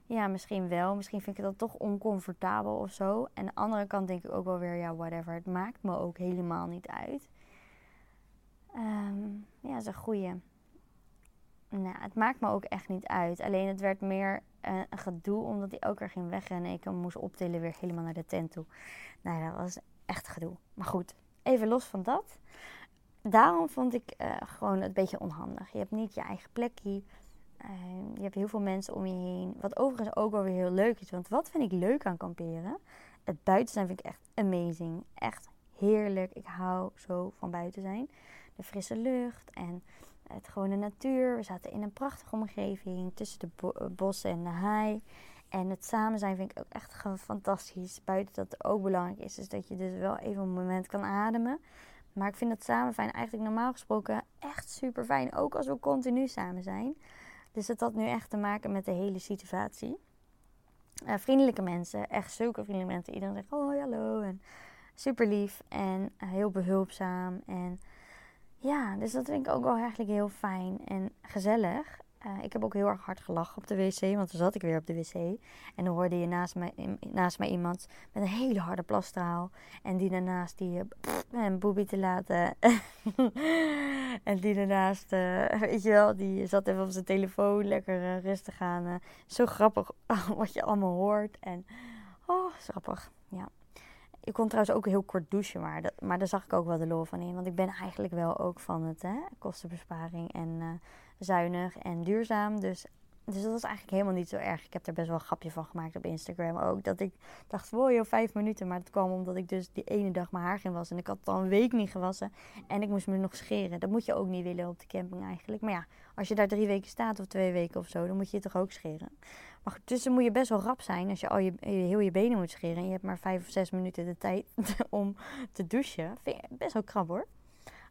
ja, misschien wel. Misschien vind ik het toch oncomfortabel of zo. En aan de andere kant denk ik ook wel weer, ja, whatever. Het maakt me ook helemaal niet uit. Um, ja, dat is goeie. Nou, het maakt me ook echt niet uit. Alleen het werd meer een gedoe omdat hij ook weer ging wegrennen. Ik hem moest optillen weer helemaal naar de tent toe. Nou, dat was echt gedoe. Maar goed, even los van dat. Daarom vond ik uh, gewoon een beetje onhandig. Je hebt niet je eigen plekje. Uh, je hebt heel veel mensen om je heen. Wat overigens ook wel weer heel leuk is. Want wat vind ik leuk aan kamperen? Het buiten zijn vind ik echt amazing. Echt heerlijk. Ik hou zo van buiten zijn. De frisse lucht en het gewone natuur. We zaten in een prachtige omgeving tussen de bossen en de hei. En het samen zijn vind ik ook echt fantastisch. Buiten dat het ook belangrijk is, is dat je dus wel even een moment kan ademen. Maar ik vind het samen fijn eigenlijk normaal gesproken echt super fijn. Ook als we continu samen zijn. Dus het had nu echt te maken met de hele situatie. Uh, vriendelijke mensen, echt zulke vriendelijke mensen. Iedereen zegt oh hallo en super lief en heel behulpzaam. En ja, dus dat vind ik ook wel eigenlijk heel fijn en gezellig. Uh, ik heb ook heel erg hard gelachen op de wc, want toen zat ik weer op de wc. En dan hoorde je naast mij, naast mij iemand met een hele harde plastraal. En die daarnaast die pff, een boebie te laten. en die daarnaast, uh, weet je wel, die zat even op zijn telefoon lekker rustig aan. zo grappig wat je allemaal hoort. En oh, grappig, ja. Ik kon trouwens ook heel kort douchen, maar, dat, maar daar zag ik ook wel de lol van in. Want ik ben eigenlijk wel ook van het hè, kostenbesparing en uh, zuinig en duurzaam. Dus, dus dat was eigenlijk helemaal niet zo erg. Ik heb er best wel een grapje van gemaakt op Instagram ook. Dat ik dacht, wow joh, vijf minuten. Maar dat kwam omdat ik dus die ene dag mijn haar ging wassen. En ik had het al een week niet gewassen. En ik moest me nog scheren. Dat moet je ook niet willen op de camping eigenlijk. Maar ja, als je daar drie weken staat of twee weken of zo, dan moet je je toch ook scheren. Maar goed, dus dan moet je best wel rap zijn als je al je, heel je benen moet scheren. En je hebt maar vijf of zes minuten de tijd om te douchen. Vind je best wel krap hoor.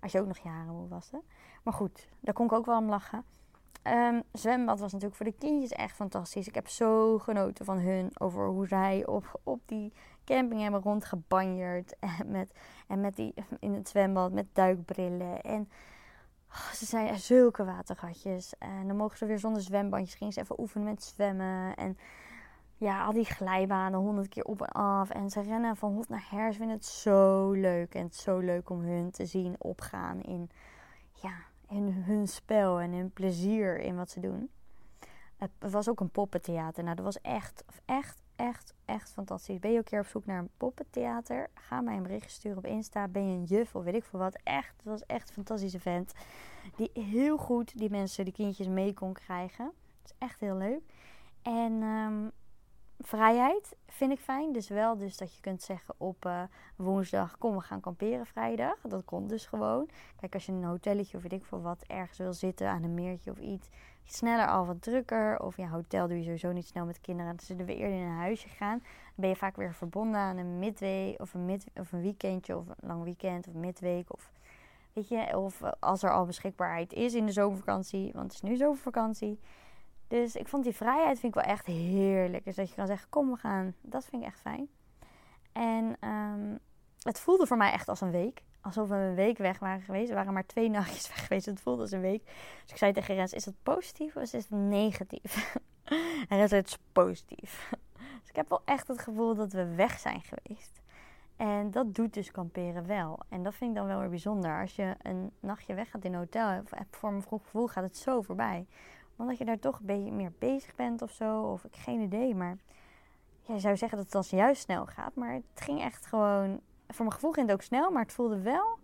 Als je ook nog je haren moet wassen. Maar goed, daar kon ik ook wel om lachen. Um, zwembad was natuurlijk voor de kindjes echt fantastisch. Ik heb zo genoten van hun. Over hoe zij op, op die camping hebben rondgebanjerd. En met, en met die, in het zwembad met duikbrillen. En Oh, ze zijn zulke watergatjes. En dan mogen ze weer zonder zwembandjes. Gingen ze even oefenen met zwemmen. En ja, al die glijbanen honderd keer op en af. En ze rennen van hot naar her. Ze vinden het zo leuk. En het is zo leuk om hun te zien opgaan in, ja, in hun spel en hun plezier in wat ze doen. Het was ook een poppentheater. Nou, dat was echt, echt, echt, echt fantastisch. Ben je ook keer op zoek naar een poppentheater? Ga mij een berichtje sturen op Insta. Ben je een juf of weet ik veel wat? Echt, het was echt een fantastische vent. Die heel goed die mensen, die kindjes mee kon krijgen. Dat is echt heel leuk. En um, vrijheid vind ik fijn. Dus wel dus dat je kunt zeggen op uh, woensdag, kom we gaan kamperen vrijdag. Dat komt dus gewoon. Kijk, als je een hotelletje of weet ik veel wat ergens wil zitten aan een meertje of iets. Sneller al wat drukker. Of ja, hotel doe je sowieso niet snel met kinderen. Dan zullen we eerder in een huisje gaan. Dan ben je vaak weer verbonden aan een midweek of een, of een weekendje of een lang weekend of midweek. Of weet je, of als er al beschikbaarheid is in de zomervakantie. Want het is nu zomervakantie dus ik vond die vrijheid vind ik wel echt heerlijk. Dus dat je kan zeggen, kom we gaan. Dat vind ik echt fijn. En um, het voelde voor mij echt als een week. Alsof we een week weg waren geweest. We waren maar twee nachtjes weg geweest. Het voelde als een week. Dus ik zei tegen Rens, is dat positief of is het negatief? en Rens zei, het is positief. dus ik heb wel echt het gevoel dat we weg zijn geweest. En dat doet dus kamperen wel. En dat vind ik dan wel weer bijzonder. Als je een nachtje weg gaat in een hotel, voor mijn vroeg gevoel gaat het zo voorbij omdat je daar toch een beetje meer bezig bent of zo. Of ik geen idee. Maar je zou zeggen dat het als juist snel gaat. Maar het ging echt gewoon. Voor mijn gevoel ging het ook snel. Maar het voelde wel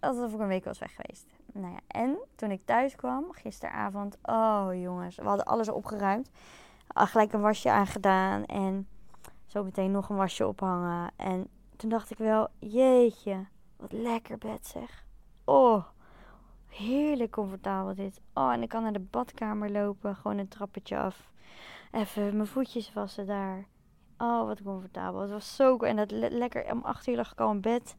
alsof ik een week was weg geweest. Nou ja, en toen ik thuis kwam gisteravond. Oh jongens, we hadden alles opgeruimd. Al gelijk een wasje aangedaan. En zo meteen nog een wasje ophangen. En toen dacht ik wel, jeetje, wat lekker bed zeg. Oh, Heerlijk comfortabel dit. Oh, en ik kan naar de badkamer lopen. Gewoon een trappetje af. Even mijn voetjes wassen daar. Oh, wat comfortabel. Het was zo En dat lekker. Om acht uur lag ik al in bed.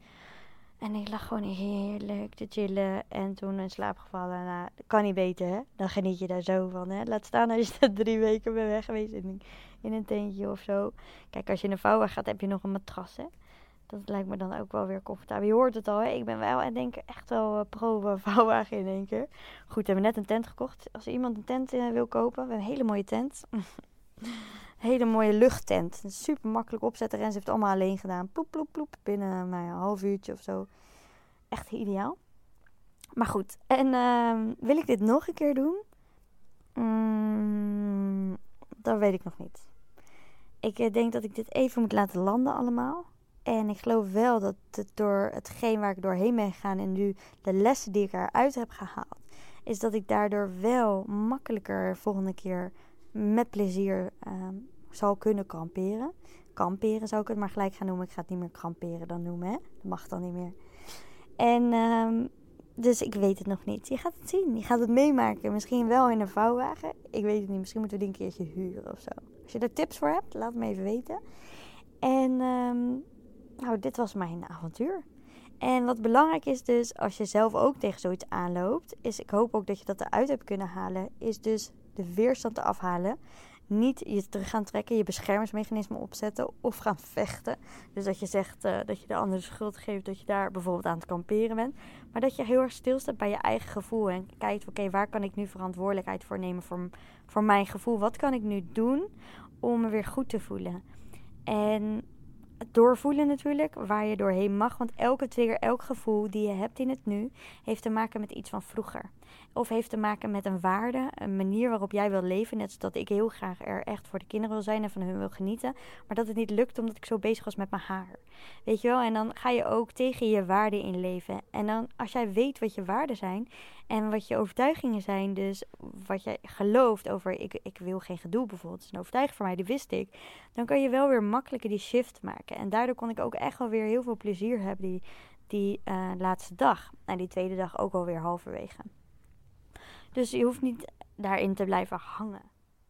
En ik lag gewoon heerlijk te chillen. En toen in slaap gevallen. Nou, kan niet beter, hè? Dan geniet je daar zo van, hè? Laat staan als je drie weken bent weg geweest in, in een tentje of zo. Kijk, als je in een vouwen gaat, heb je nog een matras, hè? Dat lijkt me dan ook wel weer comfortabel. Je hoort het al, hè? ik ben wel en denk echt wel uh, pro vouwwagen in één keer. Goed, we hebben net een tent gekocht. Als iemand een tent uh, wil kopen, we een hele mooie tent. hele mooie luchttent. Super makkelijk opzetten. En ze heeft het allemaal alleen gedaan. Ploep, ploep, ploep. Binnen nou een half uurtje of zo. Echt ideaal. Maar goed. En uh, wil ik dit nog een keer doen? Mm, dat weet ik nog niet. Ik eh, denk dat ik dit even moet laten landen allemaal. En ik geloof wel dat het door hetgeen waar ik doorheen ben gegaan en nu de lessen die ik eruit heb gehaald, is dat ik daardoor wel makkelijker volgende keer met plezier uh, zal kunnen kamperen. Kamperen zou ik het maar gelijk gaan noemen. Ik ga het niet meer kamperen dan noemen, hè? Dat mag dan niet meer. En um, dus ik weet het nog niet. Je gaat het zien. Je gaat het meemaken. Misschien wel in een vouwwagen. Ik weet het niet. Misschien moeten we die een keertje huren of zo. Als je er tips voor hebt, laat me even weten. En um, nou, dit was mijn avontuur. En wat belangrijk is dus, als je zelf ook tegen zoiets aanloopt, is ik hoop ook dat je dat eruit hebt kunnen halen, is dus de weerstand te afhalen niet je terug gaan trekken, je beschermingsmechanisme opzetten of gaan vechten. Dus dat je zegt uh, dat je de ander de schuld geeft dat je daar bijvoorbeeld aan het kamperen bent. Maar dat je heel erg stilstaat bij je eigen gevoel en kijkt, oké, waar kan ik nu verantwoordelijkheid voor nemen voor, voor mijn gevoel? Wat kan ik nu doen om me weer goed te voelen? En doorvoelen natuurlijk, waar je doorheen mag. Want elke trigger, elk gevoel die je hebt in het nu, heeft te maken met iets van vroeger. Of heeft te maken met een waarde, een manier waarop jij wil leven. Net zoals dat ik heel graag er echt voor de kinderen wil zijn en van hun wil genieten. Maar dat het niet lukt omdat ik zo bezig was met mijn haar. Weet je wel? En dan ga je ook tegen je waarden in leven. En dan als jij weet wat je waarden zijn en wat je overtuigingen zijn, dus wat jij gelooft over ik, ik wil geen gedoe bijvoorbeeld, is een overtuiging voor mij, die wist ik. Dan kan je wel weer makkelijker die shift maken. En daardoor kon ik ook echt wel weer heel veel plezier hebben die, die uh, laatste dag. En die tweede dag ook alweer halverwege. Dus je hoeft niet daarin te blijven hangen.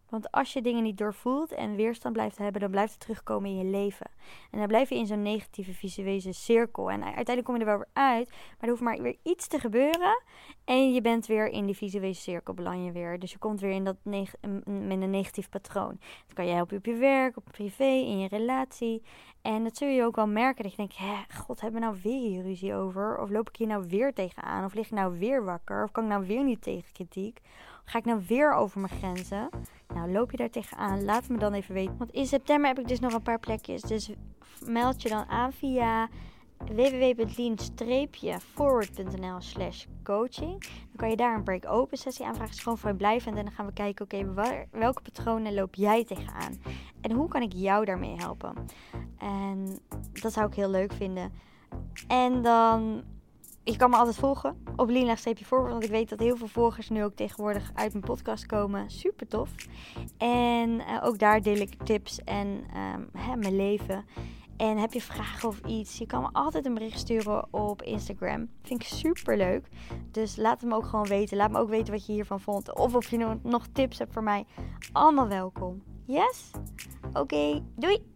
Want als je dingen niet doorvoelt en weerstand blijft hebben, dan blijft het terugkomen in je leven. En dan blijf je in zo'n negatieve visuele cirkel. En uiteindelijk kom je er wel weer uit, maar er hoeft maar weer iets te gebeuren. En je bent weer in die visuele cirkel, beland je weer. Dus je komt weer in dat met een negatief patroon. Dat kan je helpen op je werk, op privé, in je relatie. En dat zul je ook wel merken dat je denkt, hè, god, hebben we nou weer hier ruzie over? Of loop ik hier nou weer tegenaan? Of lig ik nou weer wakker? Of kan ik nou weer niet tegen kritiek? Ga ik nou weer over mijn grenzen? Nou, loop je daar tegenaan? Laat me dan even weten. Want in september heb ik dus nog een paar plekjes. Dus meld je dan aan via www.lean-forward.nl slash coaching. Dan kan je daar een break-open sessie aanvragen. is gewoon vrijblijvend. En dan gaan we kijken, oké, welke patronen loop jij tegenaan? En hoe kan ik jou daarmee helpen? En dat zou ik heel leuk vinden. En dan je kan me altijd volgen op Lien-voor, want ik weet dat heel veel volgers nu ook tegenwoordig uit mijn podcast komen. Super tof. En uh, ook daar deel ik tips en um, hè, mijn leven. En heb je vragen of iets, je kan me altijd een bericht sturen op Instagram. Vind ik super leuk. Dus laat het me ook gewoon weten. Laat me ook weten wat je hiervan vond. Of of je nog tips hebt voor mij. Allemaal welkom. Yes? Oké, doei!